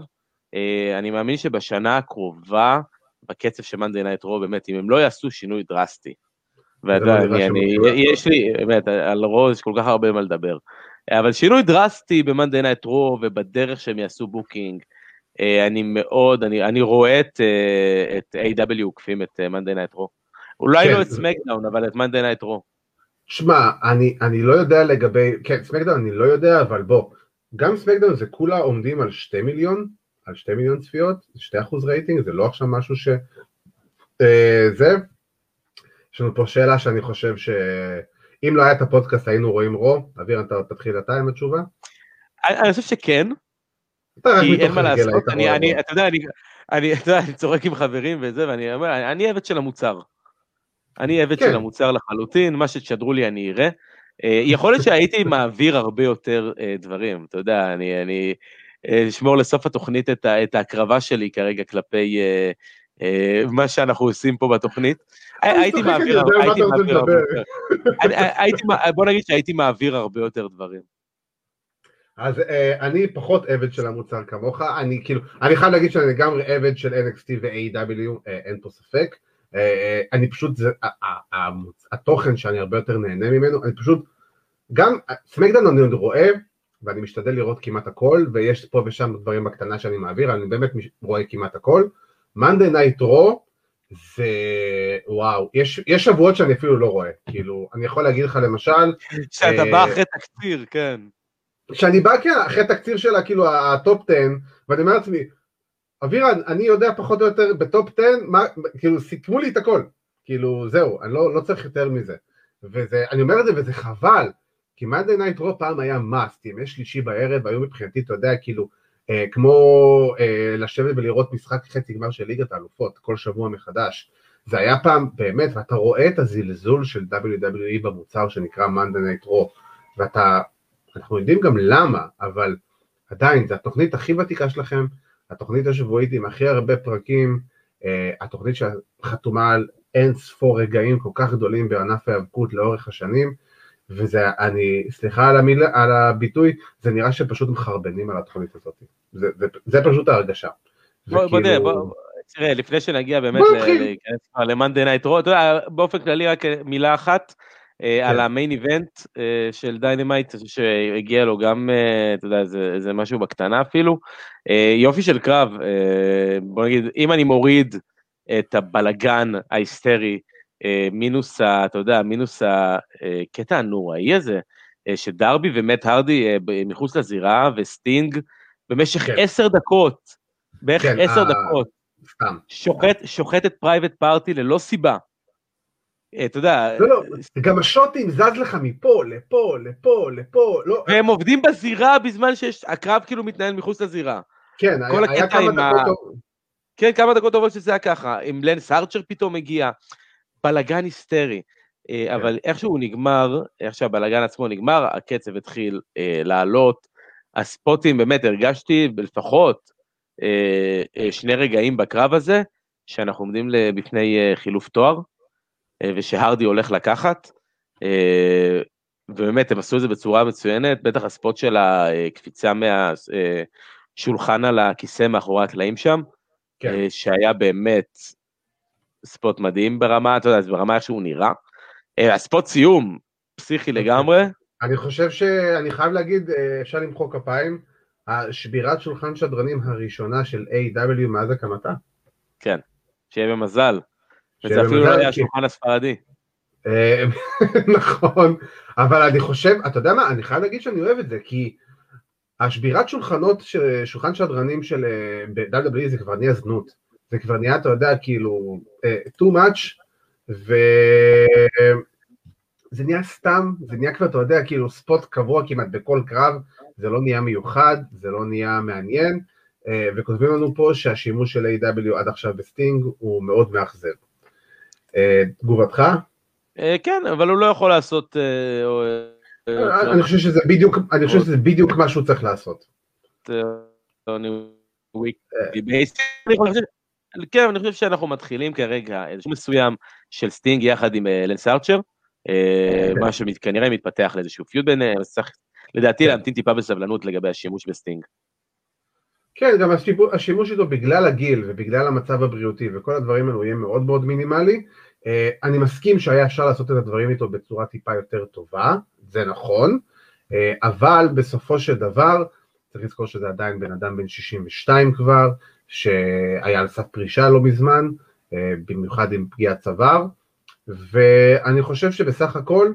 אה, אני מאמין שבשנה הקרובה, בקצב של Monday Night Raw, באמת, אם הם לא יעשו שינוי דרסטי, ואתה יודע, אני, אני, יש לי, באמת, על Raw יש כל כך הרבה מה לדבר. אבל שינוי דרסטי ב Monday Night Raw ובדרך שהם יעשו booking, אה, אני מאוד, אני, אני רואה את, אה, את AEW עוקפים את Monday Night Raw. אולי כן. לא את SmackDown, אבל את Monday Night Raw. שמע, אני, אני לא יודע לגבי, כן, SmackDown אני לא יודע, אבל בוא, גם SmackDown זה כולה עומדים על שתי מיליון, על שתי מיליון צפיות, שתי אחוז רייטינג, זה לא עכשיו משהו ש... אה, זה, יש לנו פה שאלה שאני חושב שאם לא היה את הפודקאסט היינו רואים Raw, אביר אתה תתחיל אתה עם התשובה? אני, חושב שכן, כי אין מה לעשות, אני, אני, אתה יודע, אני, צוחק עם חברים וזה, ואני אומר, אני עבד של המוצר. אני עבד כן. של המוצר לחלוטין, מה שתשדרו לי אני אראה. אה, יכול להיות שהייתי מעביר הרבה יותר אה, דברים, אתה יודע, אני, אני אשמור לסוף התוכנית את, את ההקרבה שלי כרגע כלפי מה שאנחנו עושים פה בתוכנית. הייתי מעביר, הרבה יותר. בוא נגיד שהייתי מעביר הרבה יותר דברים. אז uh, אני פחות עבד של המוצר כמוך, אני כאילו, אני חייב להגיד שאני לגמרי עבד של NXT ו-AW, uh, אין פה ספק, uh, אני פשוט, זה, התוכן שאני הרבה יותר נהנה ממנו, אני פשוט, גם SmackDown אני עוד רואה, ואני משתדל לראות כמעט הכל, ויש פה ושם דברים בקטנה שאני מעביר, אני באמת רואה כמעט הכל, Monday Night Raw, זה וואו, יש, יש שבועות שאני אפילו לא רואה, כאילו, אני יכול להגיד לך למשל... שאתה בא אחרי תקציר, כן. כשאני בא אחרי תקציר שלה, כאילו ה top 10, ואני אומר לעצמי, אבירה, אני יודע פחות או יותר ב top 10, מה, כאילו סיכמו לי את הכל, כאילו זהו, אני לא, לא צריך יותר מזה. וזה, אני אומר את זה וזה חבל, כי Monday Night Raw פעם היה must, ימי שלישי בערב היו מבחינתי, אתה יודע, כאילו, אה, כמו אה, לשבת ולראות משחק חצי גמר של ליגת האלופות, כל שבוע מחדש. זה היה פעם, באמת, ואתה רואה את הזלזול של WWE במוצר שנקרא Monday Night Raw, ואתה אנחנו יודעים גם למה, אבל עדיין, זו התוכנית הכי ותיקה שלכם, התוכנית השבועית עם הכי הרבה פרקים, אה, התוכנית שחתומה על אין ספור רגעים כל כך גדולים בענף ההיאבקות לאורך השנים, וזה, אני, סליחה על, המי, על הביטוי, זה נראה שפשוט מחרבנים על התוכנית הזאת. זה, זה, זה פשוט ההרגשה. בוא, בוא, כאילו... בוא, תראה, לפני שנגיע באמת למאנדי נייט רו, אתה יודע, באופן כללי רק מילה אחת, אה, כן. על המיין איבנט אה, של דיינמייט שהגיע לו גם, אה, אתה יודע, זה, זה משהו בקטנה אפילו. יופי של קרב, בוא נגיד, אם אני מוריד את הבלגן ההיסטרי, מינוס, ה, אתה יודע, מינוס הקטע הנוראי הזה, שדרבי ומט הרדי מחוץ לזירה וסטינג במשך כן. עשר דקות, בערך כן, עשר דקות, שוחט, שוחט את פרייבט פארטי ללא סיבה. אה, אתה יודע... לא, לא, גם השוטים זז לך מפה, לפה, לפה, לפה, לא... והם עובדים בזירה בזמן שהקרב כאילו מתנהל מחוץ לזירה. כן, היה כמה דקות טובות. כן, כמה דקות טובות שזה היה ככה, עם לנס ארצ'ר פתאום הגיע. בלאגן היסטרי. אה, כן. אבל איכשהו הוא נגמר, איך שהבלאגן עצמו נגמר, הקצב התחיל אה, לעלות. הספוטים, באמת הרגשתי לפחות אה, אה, שני רגעים בקרב הזה, שאנחנו עומדים בפני אה, חילוף תואר, אה, ושהרדי הולך לקחת. אה, ובאמת, הם עשו את זה בצורה מצוינת, בטח הספוט של הקפיצה מהשולחן על הכיסא מאחורי הקלעים שם, כן. אה, שהיה באמת ספוט מדהים ברמה, אתה יודע, ברמה איך שהוא נראה. אה, הספוט סיום, פסיכי לגמרי, אני חושב שאני חייב להגיד, אה, אפשר למחוא כפיים, השבירת שולחן שדרנים הראשונה של A.W. מאז הקמתה. כן, שיהיה במזל. וזה אפילו לא היה השולחן הספרדי. אה, נכון, אבל אני חושב, אתה יודע מה, אני חייב להגיד שאני אוהב את זה, כי השבירת שולחנות, של- שולחן שדרנים של ב-WWE זה כבר נהיה זנות. זה כבר נהיה, אתה יודע, כאילו, אה, too much, וזה נהיה סתם, זה נהיה כבר, אתה יודע, כאילו ספוט קבוע כמעט בכל קרב, זה לא נהיה מיוחד, זה לא נהיה מעניין, אה, וכותבים לנו פה שהשימוש של AEW עד עכשיו בסטינג הוא מאוד מאכזב. אה, תגובתך? כן, אבל הוא לא יכול לעשות... אני חושב שזה בדיוק, אני חושב שזה בדיוק מה שהוא צריך לעשות. כן, אני חושב שאנחנו מתחילים כרגע איזשהו מסוים של סטינג יחד עם אה, לנס ארצ'ר, אה, כן. מה שכנראה מתפתח לאיזשהו פיוד ביניהם, אז צריך לדעתי. להמתין טיפה בסבלנות לגבי השימוש בסטינג. כן, גם השימוש, השימוש איתו בגלל הגיל ובגלל המצב הבריאותי וכל הדברים האלו יהיה מאוד מאוד מינימלי. אה, אני מסכים שהיה אפשר לעשות את הדברים איתו בצורה טיפה יותר טובה, זה נכון, אבל בסופו של דבר, צריך לזכור שזה עדיין בן אדם בן 62 כבר, שהיה על סף פרישה לא מזמן, אה, במיוחד עם פגיעת צוואר, ואני חושב שבסך הכל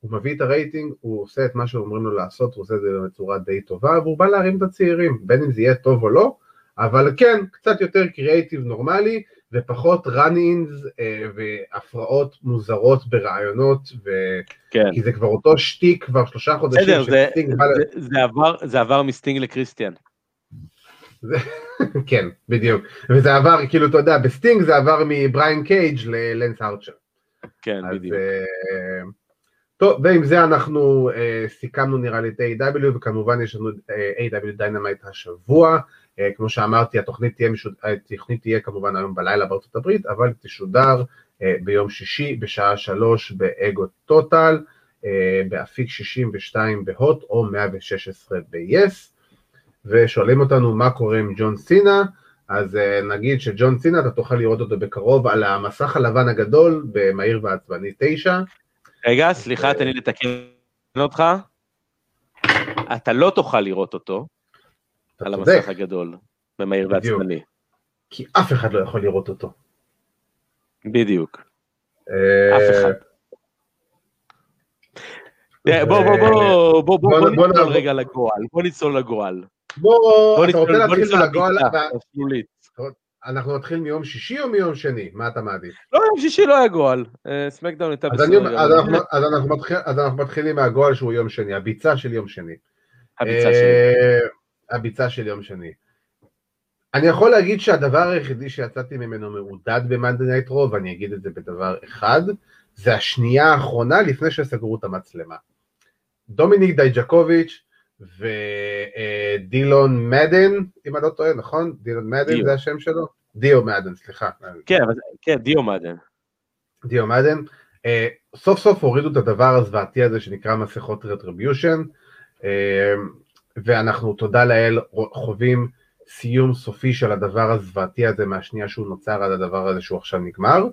הוא מביא את הרייטינג, הוא עושה את מה שאומרים לו לעשות, הוא עושה את זה בצורה די טובה, והוא בא להרים את הצעירים, בין אם זה יהיה טוב או לא, אבל כן, קצת יותר קריאייטיב נורמלי, ופחות run-ins אה, והפרעות מוזרות ברעיונות, ו... כן. כי זה כבר אותו שטיק כבר שלושה חודשים, בסדר, זה- ל- זה- זה עבר- זה עבר מסטינג לקריסטיאן. כן, בדיוק, וזה עבר, כאילו, אתה יודע, בסטינג זה עבר מבריין קייג' ללנס ארצ'ר. כן, אז, בדיוק. אה, טוב, ועם זה אנחנו אה, סיכמנו נראה לי את AEW וכמובן יש לנו אה, AEW דיינמייט השבוע. אה, כמו שאמרתי, התוכנית תהיה, משוד... התוכנית תהיה כמובן היום בלילה בארצות הברית, אבל תשודר אה, ביום שישי בשעה שלוש באגו טוטל, אה, באפיק 62 בהוט או 116 ב-yes. ושואלים אותנו מה קורה עם ג'ון סינה, אז uh, נגיד שג'ון סינה, אתה תוכל לראות אותו בקרוב על המסך הלבן הגדול במהיר ועצבני 9. רגע, סליחה, תן לי לתקן אותך. אתה לא תוכל לראות אותו על צודק, המסך הגדול, במהיר. ועצבני. כי אף אחד לא יכול לראות אותו. בדיוק. אה, אף אחד. תראה, בוא, בוא, בוא, בוא, בוא, בוא- בוא בוא נצלול נעבור. רגע לגועל, בוא נצלול לגועל. בוא, אתה רוצה להתחיל. אנחנו נתחיל מיום שישי או מיום שני? מה אתה מעדיף? לא, יום שישי לא היה גועל. אה, סמקדאון הייתה בסדר. אז. אנחנו- אז אנחנו מתחיל- אז אנחנו מתחילים מהגועל שהוא יום שני, הביצה של יום שני. הביצה. אה, הביצה של יום שני. אני יכול להגיד שהדבר היחידי שיצאתי ממנו מעודד במאנדי נייט רו, ואני אגיד את זה בדבר אחד, זה השנייה האחרונה לפני שסגרו את המצלמה. דומיניק דייג'קוביץ' ודילון מדן, אם אני לא טועה, נכון? דילון מדן דיו. זה השם שלו? דיו מדן, סליחה. כן, אבל כן, דיו מדן. דיו מדן, אה, סוף סוף הורידו את הדבר הזוועתי הזה שנקרא מסכות רטריביושן, אה, ואנחנו תודה לאל חווים סיום סופי של הדבר הזוועתי הזה מהשנייה שהוא נוצר עד הדבר הזה שהוא עכשיו נגמר,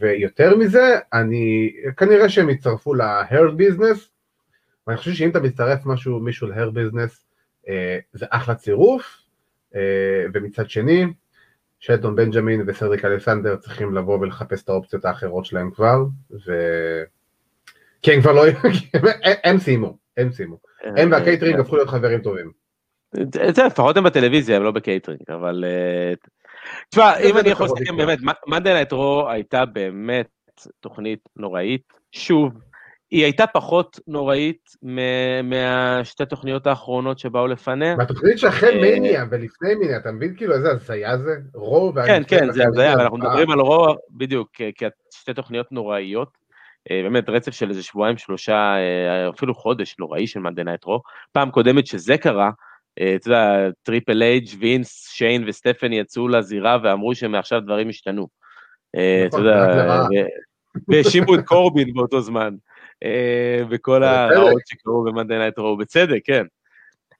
ויותר מזה, אני, כנראה שהם יצטרפו ל-Hurt Business, ואני חושב שאם אתה מצטרף משהו, מישהו ל-Hurt Business, אה, זה אחלה צירוף, אה, ומצד שני, שלטון בנג'מין וסדריק אלכסנדר צריכים לבוא ולחפש את האופציות האחרות שלהם כבר, ו... כי הם כבר לא... הם- הם סיימו, הם סיימו. הם אה, והקייטרינג הפכו להיות חברים טובים. זה לפחות הם בטלוויזיה, הם לא בקייטרינג, אבל... אה, תשמע, אם אני יכול בקצרה לסכם. באמת, מאנדי נייט רו הייתה באמת תוכנית נוראית. שוב, היא הייתה פחות נוראית מהשתי תוכניות האחרונות שבאו לפניה. בתוכנית שאחרי אה, מניה ולפני מניה, אתה מבין כאילו איזה הזיה זה? רו כן, כן, זה הזיה, אבל אנחנו מדברים על רו, בדיוק, כי שתי תוכניות נוראיות. אה, באמת רצף של איזה שבועיים, שלושה, אה, אפילו חודש נוראי של מאנדי נייט רו. פעם קודמת שזה קרה, אתה יודע, טריפל אייג', וינס, שיין וסטפני יצאו לזירה ואמרו שמעכשיו דברים השתנו. אתה נכון, יודע, והאשימו את קורבין באותו זמן. וכל אה, הרעות שקרו במאנדי נייט רו, בצדק, כן.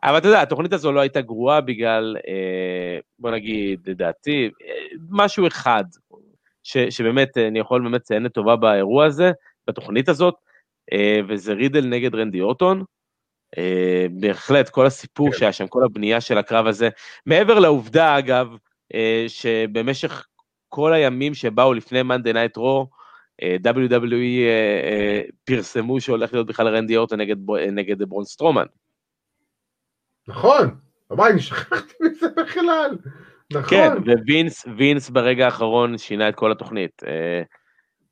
אבל אתה יודע, התוכנית הזו לא הייתה גרועה בגלל, אה, בוא נגיד, לדעתי, משהו אחד, ש, שבאמת, אני יכול באמת לציין לטובה באירוע הזה, בתוכנית הזאת, אה, וזה רידל נגד רנדי אורטון. בהחלט, כל הסיפור כן. שהיה שם, כל הבנייה של הקרב הזה, מעבר לעובדה, אגב, שבמשך כל הימים שבאו לפני מאנדי נייט רו, WWE אה, אה, פרסמו שהולך להיות בכלל רנדי אורטון נגד, נגד ברון סטרומן. נכון, וואי, אני שכחתי מזה בכלל. נכון. כן, ווינס וינס ברגע האחרון שינה את כל התוכנית. אה,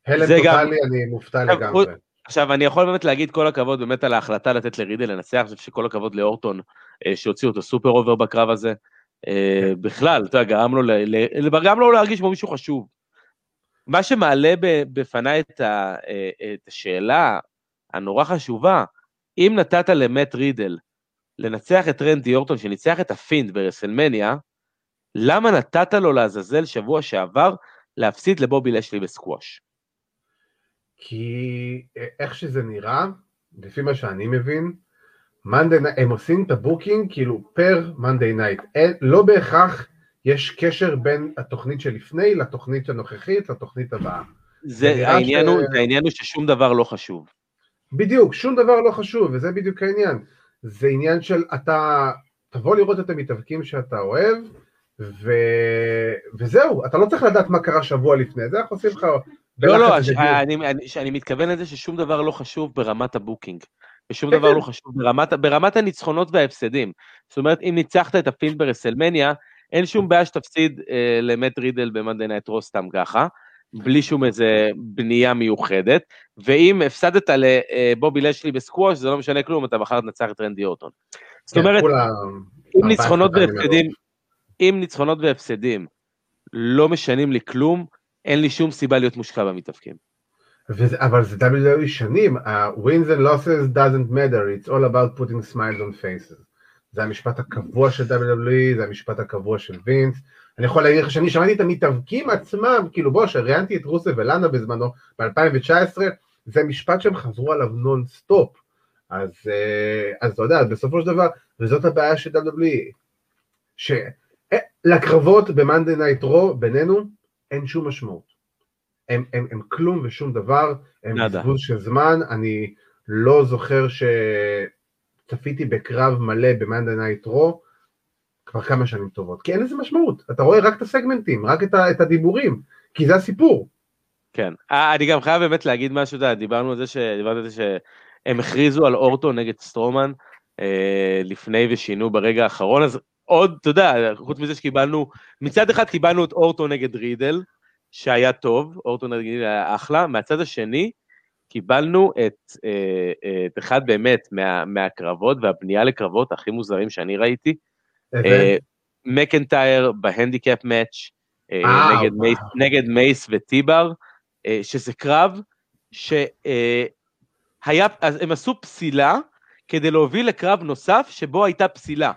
הלם טוטאלי, גם... אני מופתע לגמרי. עכשיו, אני יכול באמת להגיד כל הכבוד באמת על ההחלטה לתת לרידל לנצח, אני חושב שכל הכבוד לאורטון, שהוציאו אותו super over בקרב הזה. כן. בכלל, אתה יודע, גרם לו, גרם לו להרגיש כמו מישהו חשוב. מה שמעלה בפניי את, ה, אה, את השאלה הנורא חשובה, אם נתת למט רידל לנצח את רנדי אורטון שניצח את הפינד ברסלמניה, למה נתת לו לעזאזל שבוע שעבר להפסיד לבובי לשלי בסקווש? כי אה, איך שזה נראה, לפי מה שאני מבין, Monday, הם עושים את ה booking כאילו per Monday Night, לא בהכרח יש קשר בין התוכנית שלפני לתוכנית הנוכחית לתוכנית הבאה. זה העניין, ש... הוא, העניין הוא ששום דבר לא חשוב. בדיוק, שום דבר לא חשוב, וזה בדיוק העניין. זה עניין של אתה, תבוא לראות את המתאבקים שאתה אוהב, ו... וזהו, אתה לא צריך לדעת מה קרה שבוע לפני, זה אנחנו עושים לך... לא, לא, אני, אני, אני מתכוון לזה ששום דבר לא חשוב ברמת ה booking. ושום דבר לא חשוב ברמת, ברמת הניצחונות וההפסדים. זאת אומרת, אם ניצחת את ה Fiend ב WrestleMania, אין שום בעיה שתפסיד אה, למט רידל ב Monday Night Raw סתם ככה, בלי שום איזה בנייה מיוחדת, ואם הפסדת לבובי לשלי בסקווש, זה לא משנה כלום, אתה מחר תנצח את רנדי אורטון. זאת כן, אומרת, אם ניצחונות והפסדים, אם ניצחונות והפסדים לא משנים לי כלום, אין לי שום סיבה להיות מושקע במתאבקים. אבל זה WWE שנים, ה-wins and losses doesn't matter, it's all about putting smiles on faces. זה המשפט הקבוע של WWE, זה המשפט הקבוע של וינס. אני יכול להגיד לך שאני שמעתי את המתאבקים עצמם, כאילו בוא, שראיינתי את רוסה ולאנה בזמנו, ב-2019, זה משפט שהם חזרו עליו non stop. אז, אה, אז אתה יודע, בסופו של דבר, וזאת הבעיה של WWE, שלקרבות ב-Monday Night Raw בינינו, אין שום משמעות. הם, הם, הם כלום ושום דבר, הם בזבוז של זמן, אני לא זוכר ש... צפיתי בקרב מלא ב Monday Night Raw כבר כמה שנים טובות, כי אין לזה משמעות, אתה רואה רק את הסגמנטים, רק את, ה, את הדיבורים, כי זה הסיפור. כן, אה, אני גם חייב באמת להגיד משהו, דיברנו על זה, ש... דיברנו על זה שהם הכריזו על אורטו נגד סטרומן אה, לפני ושינו ברגע האחרון, אז עוד, אתה יודע, חוץ מזה שקיבלנו, מצד אחד קיבלנו את אורטו נגד רידל, שהיה טוב, אורטו נגד רידל היה אחלה, מהצד השני, קיבלנו את, אה, אה, את אחד באמת מה, מהקרבות והבנייה לקרבות הכי מוזרים שאני ראיתי. אה, מקנטייר ב handicap match נגד, מייס, נגד מייס וטי-בר, שזה קרב שהיה, אז הם עשו פסילה כדי להוביל לקרב נוסף שבו הייתה פסילה.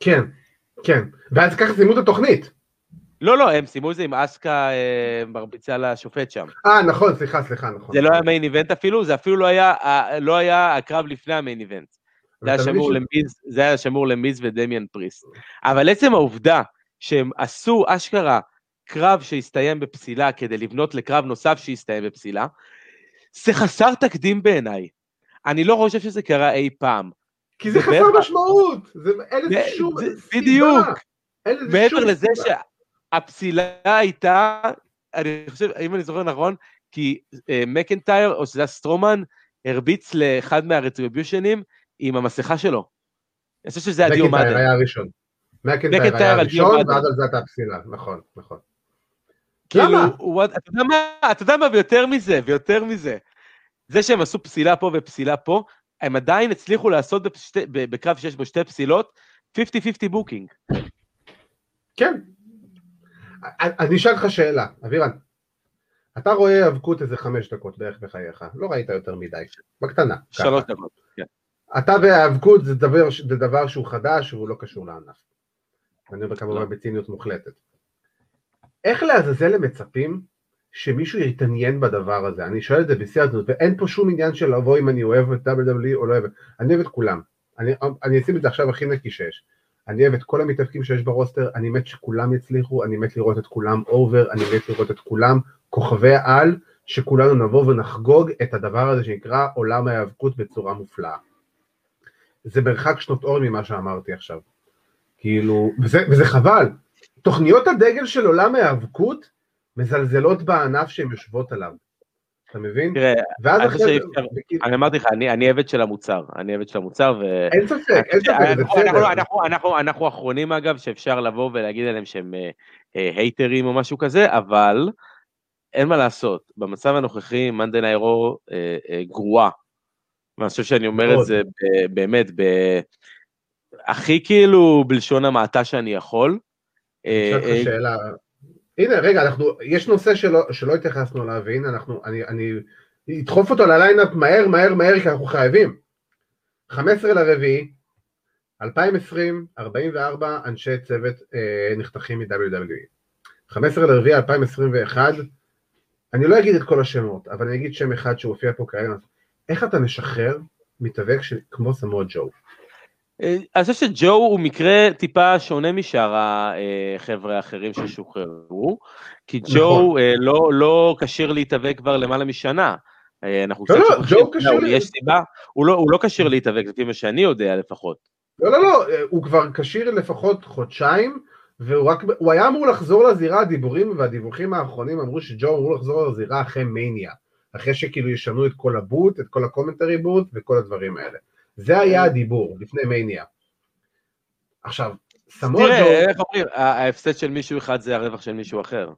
כן, כן, ואז ככה סיימו את התוכנית. לא, לא, הם סיימו את זה עם אסקה אה, מרביצה לשופט שם. אה, נכון, סליחה, סליחה, נכון. זה לא היה main event אפילו, זה אפילו לא היה, לא היה הקרב לפני ה main event. זה היה שמור למיז, זה היה שמור למיז ודמיאן פריסט. אבל עצם העובדה שהם עשו אשכרה קרב שהסתיים בפסילה כדי לבנות לקרב נוסף שהסתיים בפסילה, זה חסר תקדים בעיניי. אני לא חושב שזה קרה אי פעם. כי זה, זה חסר משמעות, זה, אין לזה שום סיבה. בדיוק. מעבר לזה הפסילה הייתה, אני חושב, אם אני זוכר נכון, כי אה, מקנטייר, או שזה היה סטרומן, הרביץ לאחד מהרטריביושנים עם המסכה שלו. אני חושב שזה היה דיו מאדין. מקנטייר היה הראשון. מקנטייר היה הראשון, ואז על זה הייתה הפסילה, נכון, נכון. כאילו, אתה יודע מה, אתה יודע מה, ויותר מזה, ויותר מזה. זה שהם עשו פסילה פה ופסילה פה, הם עדיין הצליחו לעשות בשתי, בקרב שיש בו שתי פסילות, 50-50 booking. כן. אני אשאל אותך שאלה, אבירן. אתה רואה היאבקות איזה חמש דקות בערך בחייך, לא ראית יותר מדי, בקטנה. שלוש דקות, כן. אתה והיאבקות זה דבר, זה דבר שהוא חדש והוא לא קשור לענף. אני אומר כמובן לא. בציניות מוחלטת. איך לעזאזל הם מצפים שמישהו יתעניין בדבר הזה? אני שואל את זה בשיא הרצינות, ואין פה שום עניין של לבוא אם אני אוהב את WWE או לא אוהב, אני אוהב את כולם. אני, אני אשים את זה עכשיו הכי נקי שיש. אני אוהב את כל המתאבקים שיש ב roster, אני מת שכולם יצליחו, אני מת לראות את כולם over, אני מת לראות את כולם כוכבי על, שכולנו נבוא ונחגוג את הדבר הזה שנקרא עולם ההיאבקות בצורה מופלאה. זה מרחק שנות אור ממה שאמרתי עכשיו. כאילו, וזה, וזה חבל. תוכניות הדגל של עולם ההיאבקות מזלזלות בענף שהן יושבות עליו. אתה מבין? תראה, אני חושב שאפשר, אני אמרתי לך, אני עבד של המוצר, אני עבד של המוצר, ו... אין ספק, אין ספק, זה בסדר. אנחנו אחרונים אגב, שאפשר לבוא ולהגיד עליהם שהם הייטרים אה, או משהו כזה, אבל אין מה לעשות, במצב הנוכחי מאנדן איירו אה, גרועה. ואני חושב שאני אומר את זה באמת, הכי כאילו בלשון המעטה שאני יכול. אני אשאל אותך שאלה, הנה רגע, אנחנו, יש נושא שלא, שלא התייחסנו אליו, והנה אנחנו, אני, אני אדחוף אותו לליינאפ מהר מהר מהר כי אנחנו חייבים. 15 לרביעי, 2020, 44 אנשי צוות אה, נחתכים מ-WWE. 15 לרביעי 2021, אני לא אגיד את כל השמות, אבל אני אגיד שם אחד שהופיע פה כרגע, איך אתה משחרר מתאבק כמו סמואל ג'ו? אה, אני חושב שג'ו הוא מקרה טיפה שונה משאר החבר'ה האחרים ששוחררו, כי ג'ו נכון. אה, לא, לא כשיר להתאבק כבר למעלה משנה. אה, אנחנו לא, לא, ג'ו כשיר... יש סיבה, הוא לא, הוא לא כשיר להתאבק, לפי מה שאני יודע לפחות. לא, לא, לא, הוא כבר כשיר לפחות חודשיים, והוא רק, הוא היה אמור לחזור לזירה, הדיבורים והדיווחים האחרונים אמרו שג'ו אמור לחזור לזירה אחרי מניה, אחרי שכאילו ישנו את כל הבוט, את כל הקומנטרי בוט וכל הדברים האלה. זה היה הדיבור לפני מניה. עכשיו, סמואל ג'ו... תראה, איך אומרים, ההפסד של מישהו אחד זה הרווח של מישהו אחר.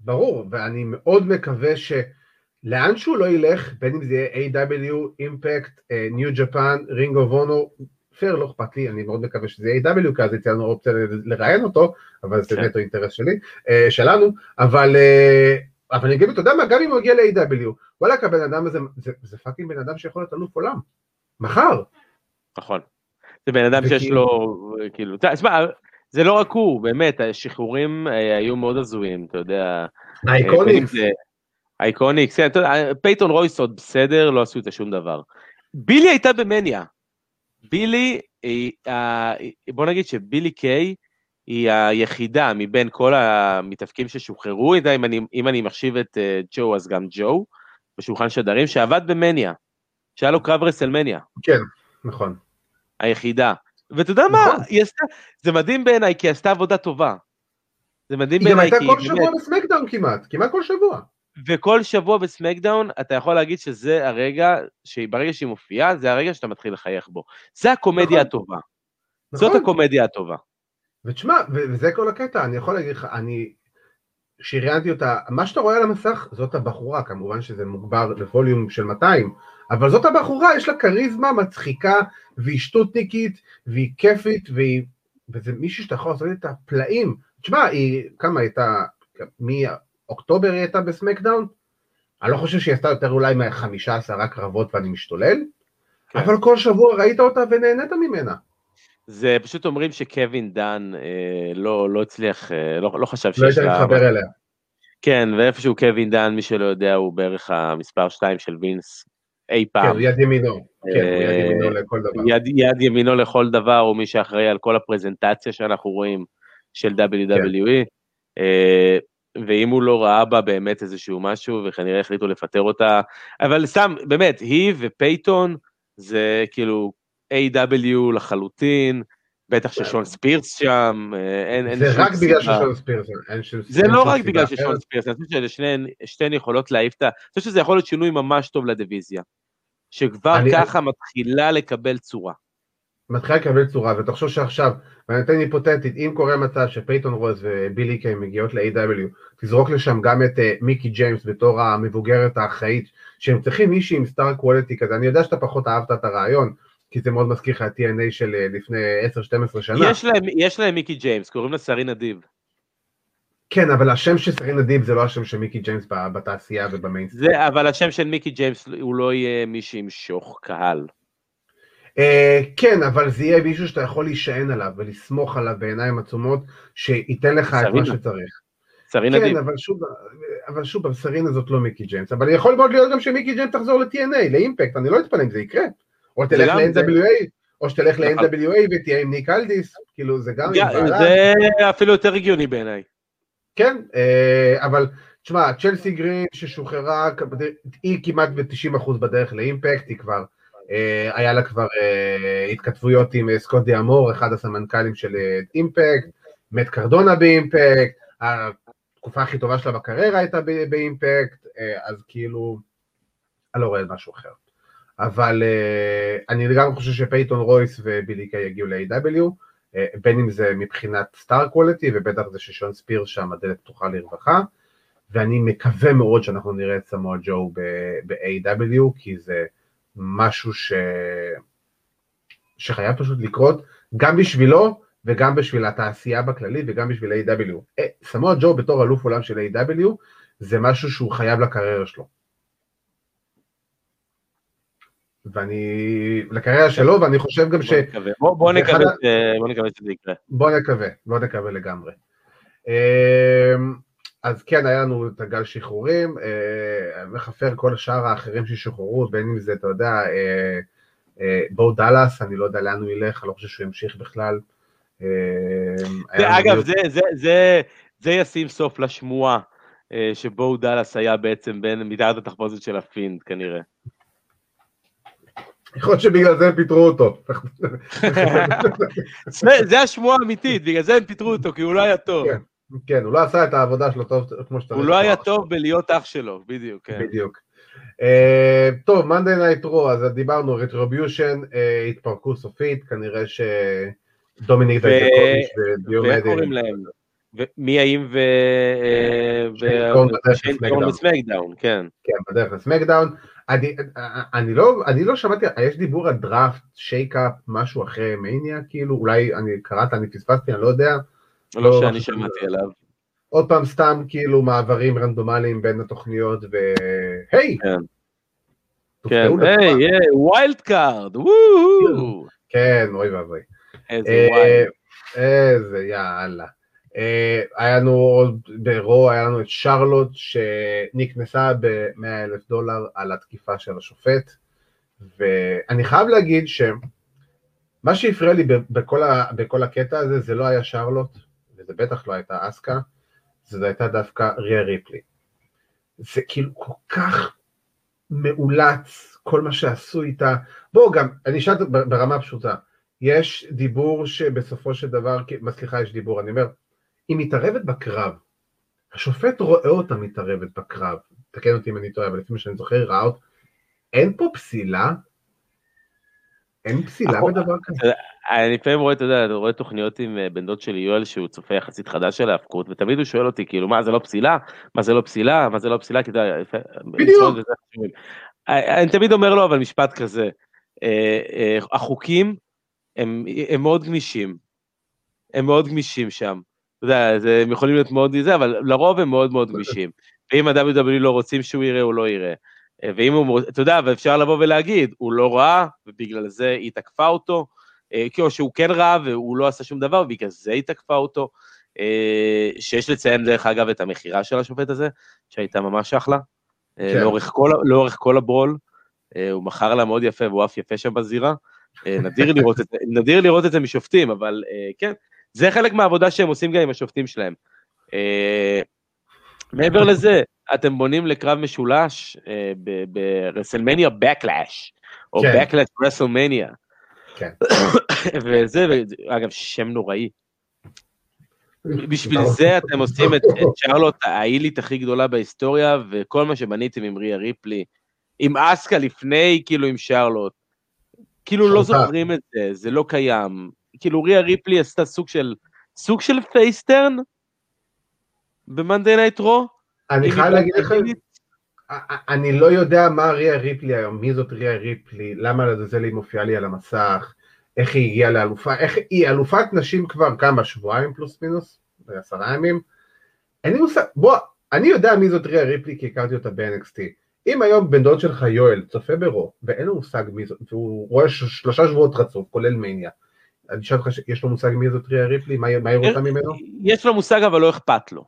ברור, ואני מאוד מקווה שלאן שהוא לא ילך, בין אם זה יהיה AEW, Impact, New Japan, Ring of Honor, פייר, לא אכפת לי, אני מאוד מקווה שזה יהיה AEW, כי אז יצא לנו אופציה לראיין אותו, אבל זה כן. נטו אינטרס שלי, אה, שלנו, אבל... אה, אבל אני אגיד, אתה יודע מה, גם אם הוא יגיע ל-AEW, וואלק, הבן אדם הזה, זה, זה fucking בן אדם שיכול להיות אלוף עולם. מחר. נכון. זה בן אדם שיש לו, כאילו, תשמע, זה לא רק הוא, באמת, השחרורים אה, היו מאוד הזויים, אתה יודע. האיקוניקס. האיקוניקס, כן, פייתון רויס עוד בסדר, לא עשו את זה שום דבר. בילי הייתה במניה. בילי, בוא נגיד שבילי קיי היא היחידה מבין כל המתאבקים ששוחררו, אם אני, אם אני מחשיב את אה, ג'ו אז גם ג'ו, בשולחן שדרים, שעבד במניה. שהיה לו קרב רסלמניה. כן, נכון. היחידה. ואתה יודע נכון. מה, היא עשתה, זה מדהים בעיניי, כי היא עשתה עבודה טובה. זה מדהים בעיניי, כי... היא גם הייתה כל שבוע בסמקדאון כמעט, כמעט כל שבוע. וכל שבוע בסמקדאון אתה יכול להגיד שזה הרגע, שברגע שהיא מופיעה, זה הרגע שאתה מתחיל לחייך בו. זה הקומדיה נכון. הטובה. נכון. זאת הקומדיה הטובה. ותשמע, וזה כל הקטע, אני יכול להגיד לך, אני שראיינתי אותה, מה שאתה רואה על המסך זאת הבחורה, כמובן שזה מוגבר לווליום של 200, אבל זאת הבחורה, יש לה כריזמה מצחיקה, והיא שטותניקית, והיא כיפית, והיא... וזה מישהו שאתה יכול לעשות את הפלאים. תשמע, היא, כמה הייתה, מאוקטובר היא הייתה בסמקדאון? אני לא חושב שהיא עשתה יותר אולי מהחמישה עשרה קרבות ואני משתולל, כן. אבל כל שבוע ראית אותה ונהנית ממנה. זה פשוט אומרים שקווין דן אה, לא, לא הצליח, אה, לא, לא חשב לא שיש לה... לא להתחבר אליה. כן, ואיפשהו קווין דאן, מי שלא יודע, הוא בערך המספר 2 של וינס אי פעם. כן, הוא יד ימינו, כן, הוא יד ימינו לכל דבר. יד, יד ימינו לכל דבר, הוא מי שאחראי על כל הפרזנטציה שאנחנו רואים של WWE. כן. ואם הוא לא ראה בה באמת איזשהו משהו, וכנראה החליטו לפטר אותה, אבל סתם, באמת, היא ופייתון, זה כאילו AEW לחלוטין, בטח ששון ספירס שם, אין, אין זה רק בגלל ששון ספירס, אין שום זה לא רק בגלל ששון ספירס, אני חושב ששתיהן יכולות להעיף את ה... אני חושב שזה יכול להיות שינוי ממש טוב לדיוויזיה, שכבר. ככה מתחילה לקבל צורה. מתחילה לקבל צורה, ותחשוב שעכשיו, ואני אתן היפותטית, אם קורה מצב שפייתון רויס ובילי קיי מגיעות ל-AEW, תזרוק לשם גם את אה, מיקי ג'יימס בתור המבוגרת האחראית, שהם צריכים מישהי עם star quality כזה, אני יודע שאתה פחות אהבת את הרעיון, כי זה מאוד מזכיר לך את TNA של אה, לפני 10-12 שנה. יש להם, יש להם מיקי ג'יימס, קוראים לה סרינה דיב. כן, אבל השם של סרינה דיב זה לא השם של מיקי ג'יימס בתעשייה ובמיינסטרים. זה, אבל השם של מיקי ג'יימס הוא לא יהיה מי שימשוך קהל. אה, כן, אבל זה יהיה מישהו שאתה יכול להישען עליו ולסמוך עליו בעיניים עצומות, שייתן לך את מה שצריך. סרינה כן, דיב. אבל שוב, אבל שוב, סרינה זאת לא מיקי ג'יימס, אבל יכול מאוד להיות גם שמיקי ג'יימס תחזור ל-TNA, לאימפקט, אני לא אתפלא אם זה יקרה. או תלך ל-NWA, או שתלך נכון. ל-NWA ותהיה עם ניק אלדיס, כאילו זה גם... זה אפילו יותר הגיוני בעיניי. כן, אה, אבל תשמע, צ'לסי גרין ששוחררה, היא כמעט ב-90% בדרך לאימפקט, היא כבר, אה, היה לה כבר אה, התכתבויות עם סקוט דיאמור, אחד הסמנכ"לים של אימפקט, מת קרדונה באימפקט, התקופה הכי טובה שלה בקריירה הייתה באימפקט, אז כאילו, אני לא רואה משהו אחר. אבל אה, אני גם חושב שפייתון רויס ובילי קיי יגיעו ל-AEW, אה, בין אם זה מבחינת star quality, ובטח זה ששון ספירס שם הדלת פתוחה לרווחה, ואני מקווה מאוד שאנחנו נראה את סמואל ג'ו ב-AEW, כי זה משהו ש... שחייב פשוט לקרות, גם בשבילו וגם בשביל התעשייה בכללי וגם בשביל AEW. אה, סמואל ג'ו בתור אלוף עולם של AEW. זה משהו שהוא חייב לקריירה שלו. ואני, לקריירה שלו, ואני חושב גם ש... בוא נקווה. בוא- נקווה אחד ש- בוא נקווה שזה יקרה. בוא נקווה, בוא נקווה לגמרי. אמ, אז כן, היה לנו את הגל שחרורים, אה, מכפר כל השאר האחרים ששוחררו, בין אם זה, אתה יודע, אה, אה, בואו דאלאס, אני לא יודע לאן הוא ילך, אני לא חושב שהוא ימשיך בכלל. אמ, אגב, זה, זה, זה, זה ישים סוף לשמועה אה, שבו דאלאס היה בעצם בין מתחת התחפושת של ה Fiend כנראה. יכול להיות שבגלל זה הם פיטרו אותו. זה, השמועה האמיתית, בגלל זה הם פיטרו אותו, כי הוא לא היה טוב. כן. כן, הוא לא עשה את העבודה שלו טוב כמו שצריך. הוא לא היה טוב בלהיות אח שלו, בדיוק, כן. בדיוק. אה, טוב, Monday Night Raw, אז דיברנו, Retribution התפרקו סופית, כנראה שדומיניק דייקוביץ' ודיו מדין. קוראים להם? מי האם ו... אה, שיין קורן לסמקדאון. קורן בסמקדאון, כן. כן, בדרך לסמקדאון. אני, אני, לא, אני לא שמעתי, יש דיבור על דראפט, shake-up, משהו אחרי מניה, כאילו, אולי אני קראת, אני פספסתי, אני לא יודע. לא לא שאני. שמעתי עליו. עוד פעם סתם כאילו מעברים רנדומליים בין התוכניות, והי! כן. תופתעו כן, לטובה. היי, היי, wild card, וואו! כן, אוי ואבוי. איזה אה, וואי. איזה יאללה. אה, היה לנו עוד ב Raw, היה לנו את שרלוט שנקנסה ב-100 אלף דולר על התקיפה של השופט, ואני חייב להגיד שמה שהפריע לי בכל, ה- בכל הקטע הזה זה לא היה שרלוט, וזה בטח לא הייתה אסקה, זה הייתה דווקא ריה ריפלי. זה כאילו כל כך מאולץ, כל מה שעשו איתה. בואו גם, אני אשאל ברמה פשוטה, יש דיבור שבסופו של דבר, סליחה, יש דיבור, אני אומר, היא מתערבת בקרב. השופט רואה אותה מתערבת בקרב, תקן אותי אם אני טועה, אבל לפי מה שאני זוכר, ראה אותה. אין פה פסילה? אין פסילה. בדבר כזה? אני לפעמים רואה, אתה יודע, אני רואה תוכניות עם אה, בן דוד שלי יואל שהוא צופה יחסית חדש של ההאבקות ותמיד הוא שואל אותי כאילו מה זה לא פסילה מה זה לא פסילה מה זה לא פסילה כי אתה יודע, בדיוק. חשובים. אה, אני תמיד אומר לו אבל משפט כזה אה, אה, החוקים הם, הם מאוד גמישים הם מאוד גמישים שם. אתה יודע, זה- הם יכולים להיות מאוד זה אבל לרוב הם מאוד מאוד גמישים. ואם ה-WW לא רוצים שהוא יראה הוא לא יראה. אה, ואם הוא, אתה יודע, ואפשר לבוא ולהגיד, הוא לא ראה, ובגלל זה היא תקפה אותו, אה, או שהוא כן ראה והוא לא עשה שום דבר, ובגלל זה היא תקפה אותו. אה, שיש לציין, דרך אגב, את המכירה של השופט הזה, שהייתה ממש אחלה. אה, כן. לאורך, כל, לאורך כל הברול, אה, הוא מכר לה מאוד יפה, והוא אף יפה שם בזירה. אה, נדיר לראות את נדיר לראות את זה משופטים, אבל אה, כן, זה חלק מהעבודה שהם עושים גם עם השופטים שלהם. אה, מעבר לזה, אתם בונים לקרב משולש אה, ברסלמניה Backlash, או כן. Backlash רסלמניה. כן. וזה, אגב, שם נוראי. בשביל זה אתם עושים את, את שרלוט ה heel ית הכי גדולה בהיסטוריה, וכל מה שבניתם עם ריה ריפלי, עם אסקה לפני, כאילו עם שרלוט, כאילו לא. זוכרים את זה, זה לא קיים. כאילו ריה ריפלי עשתה סוג של, סוג של face turn? ב Monday Night Raw. אני חייב להגיד לך, אני לא יודע מה ריה ריפלי היום, מי זאת ריה ריפלי, למה לעזאזל היא מופיעה לי על המסך, איך היא הגיעה לאלופה, איך היא אלופת נשים כבר כמה, שבועיים פלוס מינוס, עשרה ימים, אין לי מושג, בוא, אני יודע מי זאת ריה ריפלי כי הכרתי אותה ב-NXT, אם היום בן דוד שלך יואל צופה ברו, ואין לו מושג מי זאת, והוא רואה שלושה שבועות רצוף, כולל מניה, אני אשאל אותך, יש לו מושג מי זאת ריה ריפלי, מה מה היא רוצה ממנו? יש לו מושג אבל לא אכפת לו.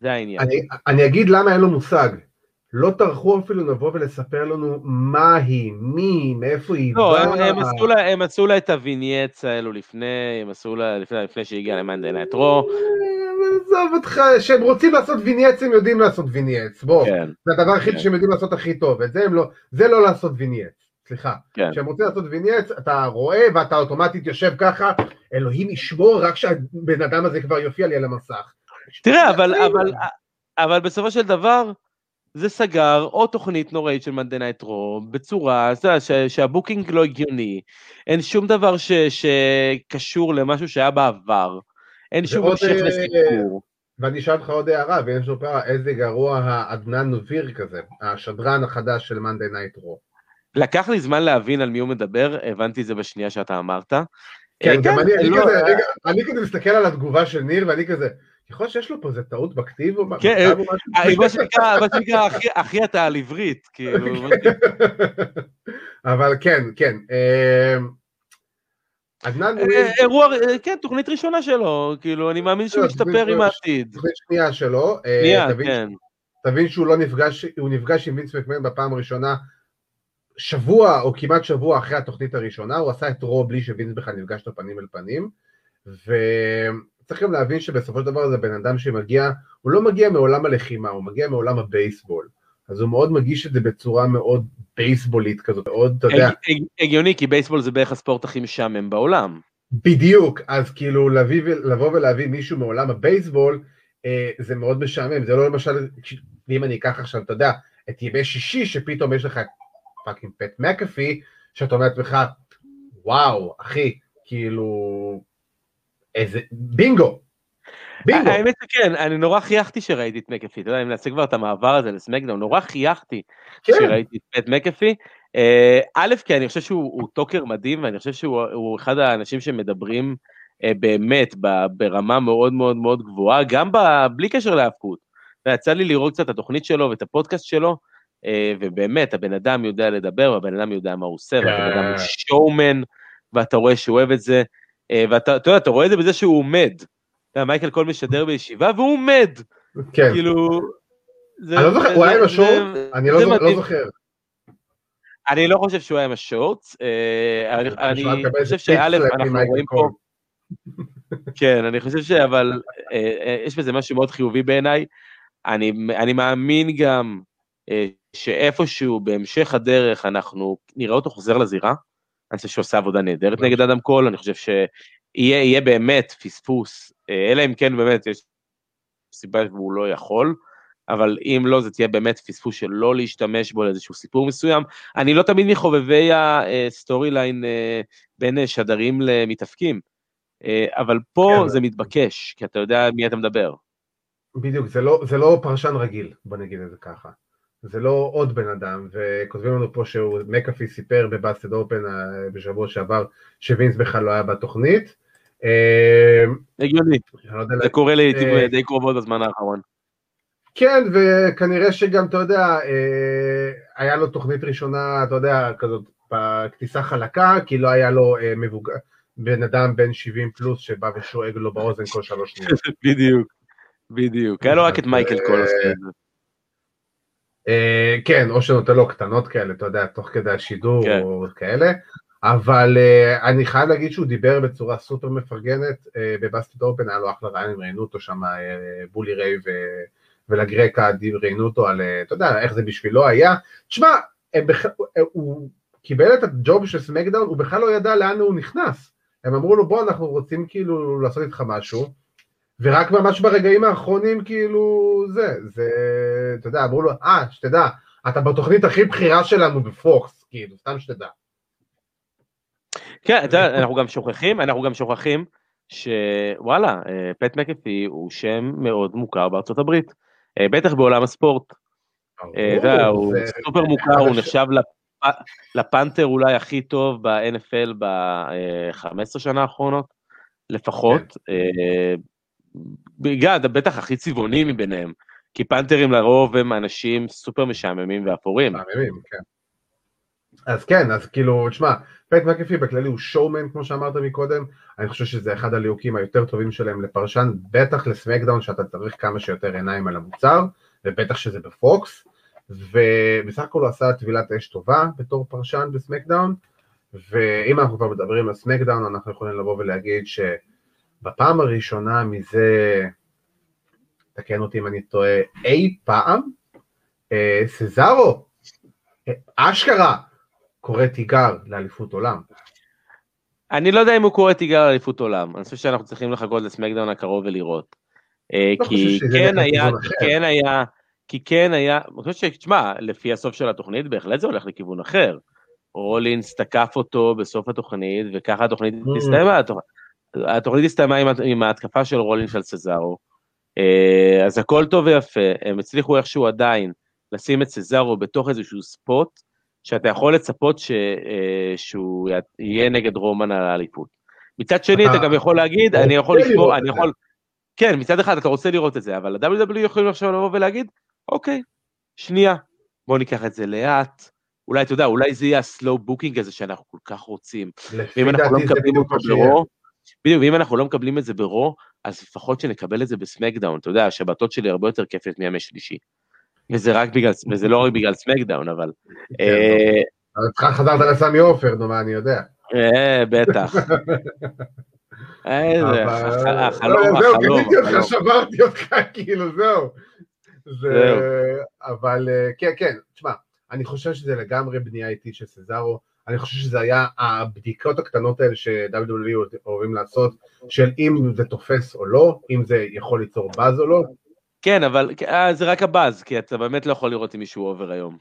זה העניין. אני, אני אגיד למה אין לו מושג. לא טרחו אפילו לבוא ולספר לנו מה היא, מי, מאיפה היא לא, הם, הם, עשו לה, הם עשו לה את ה vignettes האלו לפני, הם עשו לה לפני, לפני שהגיעה ל Monday Night Raw. עזוב אותך, שהם רוצים לעשות vignettes הם יודעים לעשות vignettes, בוא, כן, זה הדבר היחיד כן. שהם יודעים לעשות הכי טוב, את זה הם לא, זה לא לעשות vignettes, סליחה, כן. כשהם רוצים לעשות vignettes אתה רואה ואתה אוטומטית יושב ככה, אלוהים ישמור רק שהבן אדם הזה כבר יופיע לי על המסך. תראה, אבל, אבל, אבל בסופו של דבר, זה סגר עוד תוכנית נוראית של Monday Night Raw, בצורה, אתה יודע, שה booking לא הגיוני, אין שום דבר ש, שקשור למשהו שהיה בעבר, אין שום המשך אה, לסיפור. ואני אשאל אותך עוד הערה, ואין שום פעם, איזה גרוע העדנאן וירק הזה, השדרן החדש של Monday Night Raw. לקח לי זמן להבין על מי הוא מדבר, הבנתי את זה בשנייה שאתה אמרת. כן, אה, גם אני, אני לא, כזה, רגע, אני כזה מסתכל על התגובה של ניר, ואני כזה, יכול להיות שיש לו פה איזה טעות בכתיב או כן, אה, משהו? מה שנקרא, מה שנקרא, אחי- אתה על עברית, כאילו, אבל כן, כן. אה, עדנן אה, אירוע, אה, כן, תוכנית ראשונה שלו, כאילו, אני מאמין שהוא לא, ישתפר עם העתיד. תוכנית שנייה שלו, אה, שנייה, כן. תבין שהוא לא נפגש, הוא נפגש עם וינס מקמן בפעם הראשונה שבוע או כמעט שבוע אחרי התוכנית הראשונה, הוא עשה את רו בלי שווינס בכלל נפגש לו פנים אל פנים, וצריך גם להבין שבסופו של דבר זה בן אדם שמגיע, הוא לא מגיע מעולם הלחימה, הוא מגיע מעולם הבייסבול, אז הוא מאוד מגיש את זה בצורה מאוד בייסבולית כזאת, מאוד, אתה יודע, הג- הג- הגיוני, כי בייסבול זה בערך הספורט הכי משעמם בעולם. בדיוק, אז כאילו להביא, לבוא ולהביא מישהו מעולם הבייסבול, אה, זה מאוד משעמם, זה לא למשל, אם אני אקח עכשיו, אתה יודע, את ימי שישי, שפתאום יש לך fucking פט מקאפי, שאתה אומר לעצמך, וואו, אחי, כאילו, איזה, בינגו, בינגו, האמת שכן, אני נורא חייכתי שראיתי את מקאפי, אתה יודע, אם נעשה כבר את המעבר הזה לסמקדאון, נורא חייכתי כן, כשראיתי את מקאפי. אה, א', כי אני חושב שהוא הוא טוקר מדהים, ואני חושב שהוא הוא אחד האנשים שמדברים אה, באמת ברמה מאוד מאוד מאוד גבוהה, גם בלי קשר להאבקות. ויצא לי לראות קצת את התוכנית שלו ואת הפודקאסט שלו, ובאמת, הבן אדם יודע לדבר, והבן אדם יודע מה הוא עושה, והבן אדם הוא כן. שואומן, ואתה רואה שהוא אוהב את זה, אה, ואתה אתה יודע, אתה רואה את זה בזה שהוא עומד. מייקל קול משדר בישיבה, והוא עומד, כן, כאילו... זה- אני לא זוכר, הוא היה עם השורט? אני לא לא. זוכר, אני לא חושב שהוא היה עם השורטס, אה, אני- חושב שא', אנחנו רואים פה. כן, אני חושב שאבל, אה, אה, יש בזה משהו מאוד חיובי בעיניי, אני אני מאמין גם אה, שאיפשהו בהמשך הדרך אנחנו נראה אותו חוזר לזירה, אני חושב שהוא עושה עבודה נהדרת נגד אדם קול, אני חושב שיהיה יהיה באמת פספוס, אה, אלא אם כן באמת יש סיבה והוא לא יכול, אבל אם לא זה תהיה באמת פספוס של לא להשתמש בו לאיזשהו סיפור מסוים. אני לא תמיד מחובבי ה storyline אה, בין אה, שדרים למתאבקים, אה, אבל פה כן. זה מתבקש, כי אתה יודע מי אתה מדבר. בדיוק, זה לא, זה לא פרשן רגיל, בוא נגיד את זה ככה. זה לא עוד בן אדם, וכותבים לנו פה שהוא, מקאפי סיפר בבאסטד אופן אה, בשבוע שעבר, שווינס בכלל לא היה בתוכנית. אה, הגיוני, לא זה קורה לעיתים אה, די קרובות בזמן האחרון. כן, וכנראה שגם, אתה יודע, היה לו תוכנית ראשונה, אתה יודע, כזאת, בכניסה חלקה, כי לא היה לו מבוגר, בן אדם בן 70 פלוס שבא ושואג לו באוזן כל שלוש שניות. בדיוק, בדיוק, היה לו רק את מייקל אה, קול עושה את זה. אה, כן, או שנותן לו קטנות כאלה, אתה יודע, תוך כדי השידור, כן. או כאלה, אבל אה, אני חייב להגיד שהוא דיבר בצורה סופר מפרגנת, אה, ב Busted Open היה לו אחלה רעיון, הם ראיינו אותו שם, אה, בולי ריי ו- ולגרקה, ראיינו אותו על, אה, אתה יודע, איך זה בשבילו היה. תשמע, בכ- אה, הוא קיבל את הג'וב של סמקדאון, הוא בכלל לא ידע לאן הוא נכנס. הם אמרו לו, בוא, אנחנו רוצים כאילו לעשות איתך משהו, ורק ממש ברגעים האחרונים כאילו זה, זה, אתה יודע, אמרו לו, אה, שתדע, אתה בתוכנית הכי בכירה שלנו בפוקס, כאילו, סתם שתדע. כן, אתה יודע, אנחנו גם שוכחים, אנחנו גם שוכחים שוואלה, אה, פט מקאפי הוא שם מאוד מוכר בארצות הברית, אה, בטח בעולם הספורט. אה, הוא סופר מוכר, הוא נחשב לפנתר אולי הכי טוב ב-NFL ב-15 שנה האחרונות, לפחות. בגלל, כן. בטח הכי צבעוני מביניהם, כי פנתרים לרוב הם אנשים סופר משעממים ואפורים. משעממים, כן. אז כן, אז כאילו, תשמע, פט מקאפי בכללי הוא שואומן כמו שאמרת מקודם, אני חושב שזה אחד הליהוקים היותר טובים שלהם לפרשן, בטח לסמקדאון שאתה צריך כמה שיותר עיניים על המוצר, ובטח שזה בפוקס, ובסך הכל הוא עשה טבילת אש טובה בתור פרשן בסמקדאון, ואם אנחנו כבר מדברים על סמקדאון אנחנו יכולים לבוא ולהגיד שבפעם הראשונה מזה, תקן אותי אם אני טועה, אי פעם, אה, סזארו, אה, אשכרה, קורא תיגר לאליפות עולם. אני לא יודע אם הוא קורא תיגר לאליפות עולם, אני חושב שאנחנו צריכים לחכות לסמקדאון הקרוב ולראות. אה, לא כי כן היה, כן היה, כי כן היה, אני חושב שתשמע, לפי הסוף של התוכנית בהחלט זה הולך לכיוון אחר. רולינס תקף אותו בסוף התוכנית, וככה התוכנית mm. הסתיימה. התוכנית הסתיימה עם, עם ההתקפה של רולינס על סזארו. אה, אז הכל טוב ויפה, הם הצליחו איכשהו עדיין לשים את סזארו בתוך איזשהו ספוט, שאתה יכול לצפות ש, אה, שהוא יהיה נגד רומן על האליפות. מצד שני, אתה גם יכול להגיד, אני יכול לשמור, אני יכול... כן, מצד אחד אתה רוצה לראות את זה, אבל ה-WWE יכולים עכשיו לבוא ולהגיד, אוקיי, שנייה, בוא ניקח את זה לאט, אולי, אתה יודע, אולי זה יהיה ה slow booking הזה שאנחנו כל כך רוצים. ואם אנחנו לא מקבלים אותו ברו, בדיוק, ואם אנחנו לא מקבלים את זה ב Raw, אז לפחות שנקבל את זה בסמקדאון, אתה יודע, השבתות שלי הרבה יותר כיפיות מימי שלישי. וזה רק בגלל, וזה לא רק בגלל סמקדאון, אבל... כן, אה, חזרת לסמי עופר, נו מה אני יודע. אה, בטח. איזה החלום, החלום. זהו, גיליתי אותך, שברתי אותך, כאילו, זהו. אבל אה, כן, כן, תשמע, אני חושב שזה לגמרי בנייה איטית של סזארו, אני חושב שזה היה הבדיקות הקטנות האלה ש-WWE אוהבים לעשות, של אם זה תופס או לא, אם זה יכול ליצור באז או לא, כן, אבל אה, זה רק הבאז, כי אתה באמת לא יכול לראות אם מישהו עובר היום.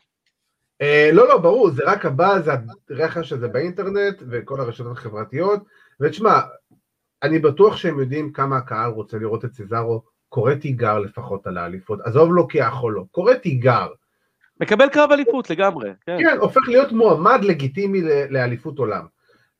אה, לא, לא, ברור, זה רק הבאז, זה הרכש הזה באינטרנט וכל הרשתות החברתיות, ותשמע, אני בטוח שהם יודעים כמה הקהל רוצה לראות את סזארו קורא תיגר לפחות על האליפות, עזוב לו כי יכול לו, קורא תיגר. מקבל קרב אליפות לגמרי, כן. כן, הופך להיות מועמד לגיטימי לאליפות עולם.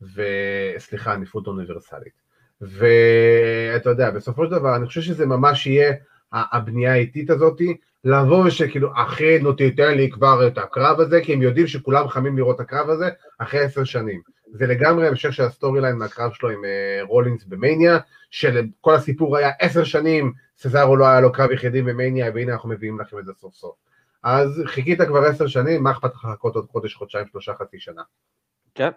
וסליחה, אליפות אוניברסלית. ואתה יודע, בסופו של דבר, אני חושב שזה ממש יהיה הבנייה האיטית הזאתי, לבוא ושכאילו, אחי, נו תיתן לי כבר את הקרב הזה, כי הם יודעים שכולם חמים לראות את הקרב הזה אחרי עשר שנים. זה לגמרי המשך של ה storyline מהקרב שלו עם אה, רולינס במניה, שכל הסיפור היה עשר שנים, סזארו לא היה לו קרב יחידים במניה, והנה אנחנו מביאים לכם את זה סוף סוף. אז חיכית כבר עשר שנים, מה אכפת לך לחכות עוד חודש, חודשיים, שלושה, חצי שנה. כן.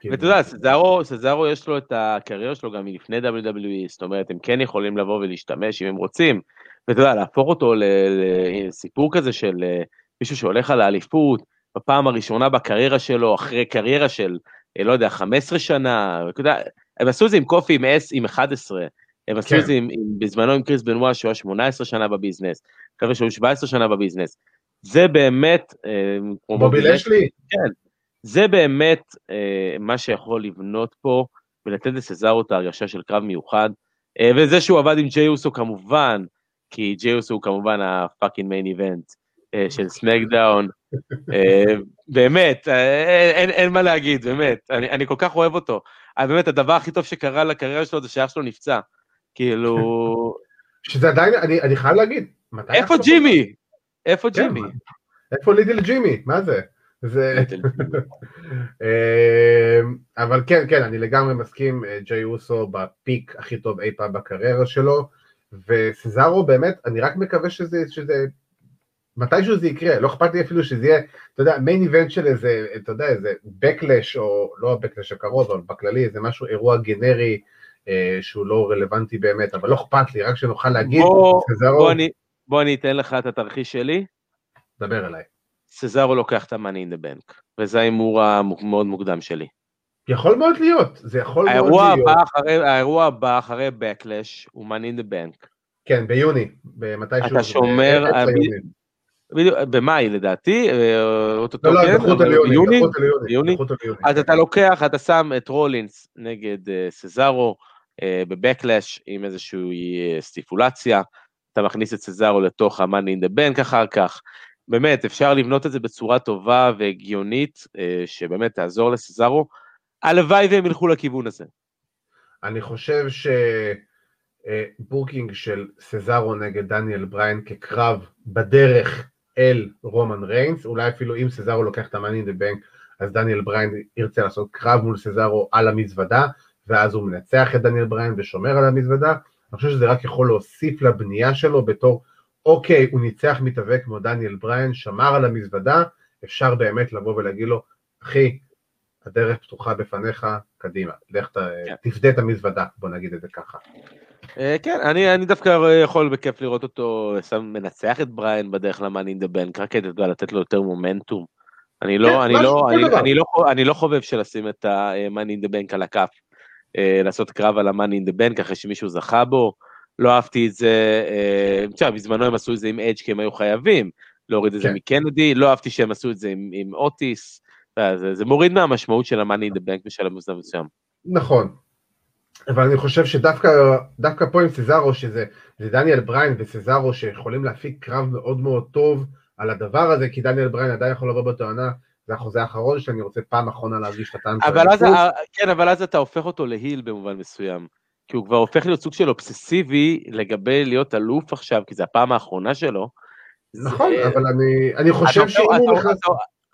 כאילו. ואתה יודע, סזארו, סזארו יש לו את הקריירה שלו גם מלפני WWE, זאת אומרת, הם כן יכולים לבוא ולהשתמש אם הם רוצים. ואתה יודע, להפוך אותו לסיפור כזה של אה, מישהו שהולך על האליפות, בפעם הראשונה בקריירה שלו, אחרי קריירה של, אה, לא יודע, 15 שנה, אתה יודע, הם עשו את זה עם קופי עם S, עם 11, הם עשו כן. את זה עם, עם, בזמנו עם קריס בנואה, שהוא היה 18 שנה בביזנס, חבר'ה שהוא 17 שנה בביזנס. זה באמת, אה, מוביל אשלי. כן, זה באמת אה, מה שיכול לבנות פה ולתת לסזארו את ההרגשה של קרב מיוחד. אה, וזה שהוא עבד עם ג'יי אוסו כמובן, כי ג'יי אוסו הוא כמובן ה fucking main event של סמקדאון. באמת, אין, אין מה להגיד, באמת, אני, אני כל כך אוהב אותו. באמת, הדבר הכי טוב שקרה לקריירה שלו זה שאח שלו נפצע. כאילו... שזה עדיין, אני, אני חייב להגיד, איפה ג'ימי? איפה כן, ג'ימי? איפה little ג'ימי? מה זה? זה... אה, אבל כן, כן, אני לגמרי מסכים, ג'יי אוסו בפיק הכי טוב אי פעם בקריירה שלו. וסזארו באמת, אני רק מקווה שזה, שזה, מתישהו זה יקרה, לא אכפת לי אפילו שזה יהיה, אתה יודע, מיין איבנט של איזה, אתה יודע, איזה בקלש, או לא הבקלש הקרוב, אבל בכללי, איזה משהו, אירוע גנרי, אה, שהוא לא רלוונטי באמת, אבל לא אכפת לי, רק שנוכל להגיד, בוא, סזארו... בוא אני, בוא אני אתן לך את התרחיש שלי. דבר אליי. סזארו לוקח את המאני אין דה בנק, וזה ההימור המאוד מוקדם שלי. יכול מאוד להיות, זה יכול מאוד להיות. אחרי, האירוע הבא אחרי Backlash הוא money in the bank. כן, ביוני, במתי שהוא. אתה שומר, במאי לדעתי, אוטוטו כן, דחו אותו ליוני, ביוני, אז אתה לוקח, אתה שם את רולינס נגד סזארו בבקלאש עם איזושהי סטיפולציה, אתה מכניס את סזארו לתוך ה-money in the bank אחר כך, באמת, אפשר לבנות את זה בצורה טובה והגיונית, שבאמת תעזור לסזארו. הלוואי והם ילכו לכיוון הזה. אני חושב ש booking של סזארו נגד דניאל בריין כקרב בדרך אל רומן ריינס, אולי אפילו אם סזארו לוקח את ה money in the bank, אז דניאל בריין ירצה לעשות קרב מול סזארו על המזוודה, ואז הוא מנצח את דניאל בריין ושומר על המזוודה. אני חושב שזה רק יכול להוסיף לבנייה שלו בתור, אוקיי, הוא ניצח מתאבק כמו דניאל בריין, שמר על המזוודה, אפשר באמת לבוא ולהגיד לו, אחי, הדרך פתוחה בפניך, קדימה, לך כן. תפדה את המזוודה, בוא נגיד את זה ככה. אה, כן, אני, אני דווקא יכול בכיף לראות אותו שם מנצח את בריין בדרך ל money in the bank, רק כדי לתת לו יותר מומנטום. אני לא, אני, אני, חובב של לשים את ה money in the bank על הכף, אה, לעשות קרב על ה money in the bank אחרי שמישהו זכה בו. לא אהבתי את זה, אה, בזמנו הם עשו את זה עם אדג' כי הם היו חייבים להוריד את זה כן. מקנדי, לא אהבתי שהם עשו את זה עם, אוטיס. זה, זה מוריד מהמשמעות של ה-money in the bank בשלב מסוים. נכון, אבל אני חושב שדווקא פה עם סזארו, שזה דניאל בריין וסזארו שיכולים להפיק קרב מאוד מאוד טוב על הדבר הזה, כי דניאל בריין עדיין יכול לבוא בטענה, זה החוזה האחרון שאני רוצה פעם אחרונה להרגיש את הטעם אבל אז, כן, אבל אז אתה הופך אותו ל heel במובן מסוים. כי הוא כבר הופך להיות סוג של אובססיבי לגבי להיות אלוף עכשיו, כי זה הפעם האחרונה שלו. נכון, זה... אבל אני, אני חושב שאם הוא נכנס...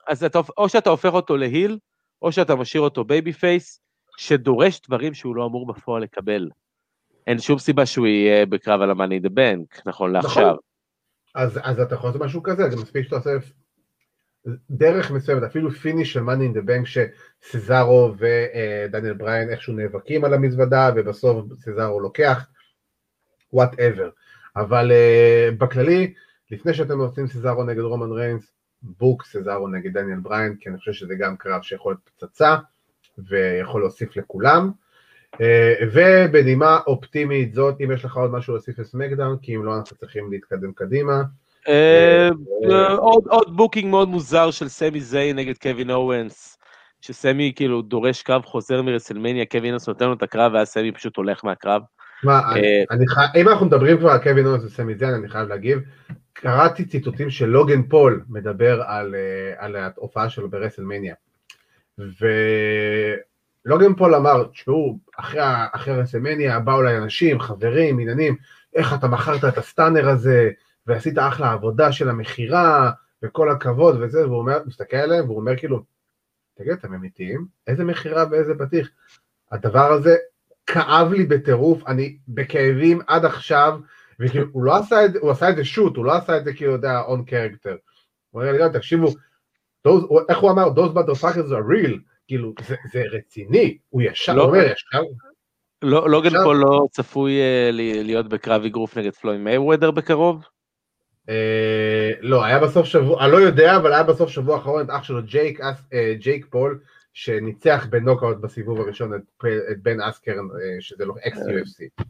אז אתה, או שאתה הופך אותו ל heel, או שאתה משאיר אותו babyface, שדורש דברים שהוא לא אמור בפועל לקבל. אין שום סיבה שהוא יהיה בקרב על ה-money in the bank, נכון לעכשיו. נכון. אז, אז אתה יכול לעשות משהו כזה, זה מספיק שאתה עושה דרך מסוימת, אפילו finish של money in the bank שסזארו ודניאל בריין איכשהו נאבקים על המזוודה, ובסוף סזארו לוקח, whatever. אבל אה, בכללי, לפני שאתם עושים סזארו נגד רומן ריינס, book סזארו נגד דניאל בריין, כי אני חושב שזה גם קרב שיכול להיות פצצה ויכול להוסיף לכולם. אה, ובנימה אופטימית זאת, אם יש לך עוד משהו להוסיף לסמקדאון, כי אם לא אנחנו צריכים להתקדם קדימה. אה, אה, עוד booking מאוד מוזר של סמי זיין נגד קווין אוונס, שסמי כאילו דורש קרב חוזר מרסלמניה, קווין אוונס נותן לו את הקרב ואז סמי פשוט הולך מהקרב. אם אנחנו מדברים כבר על קווין אוונס וסמי זיין, אני חייב להגיב. קראתי ציטוטים של לוגן פול מדבר על, אה, על ההופעה שלו ברסלמניה. ולוגן פול אמר, תשמעו, אחרי, אחרי רסלמניה באו אליי אנשים, חברים, עניינים, איך אתה מכרת את הסטאנר הזה, ועשית אחלה עבודה של המכירה, וכל הכבוד וזה, והוא אומר, מסתכל עליהם, והוא אומר כאילו, תגיד, אתם אמיתיים? איזה מכירה ואיזה בטיח? הדבר הזה כאב לי בטירוף, אני בכאבים עד עכשיו, וכאילו, הוא לא עשה את זה, הוא עשה את זה שוט, הוא לא עשה את זה כאילו, יודע, און קרקטר. הוא אומר לי, תקשיבו, איך הוא אמר, those motherfuckers are real, כאילו, זה, זה רציני, הוא ישר, לא, אומר, ישר. לא, לוגן פול לא צפוי אה, להיות בקרב אגרוף נגד פלויד מייוודר בקרוב? אה, לא, היה בסוף שבוע, אני לא יודע, אבל היה בסוף שבוע האחרון את אח שלו ג'ייק, אה, ג'ייק פול, שניצח בנוקאוט בסיבוב הראשון את, בן אסקרן, אה, שזה לא ex UFC.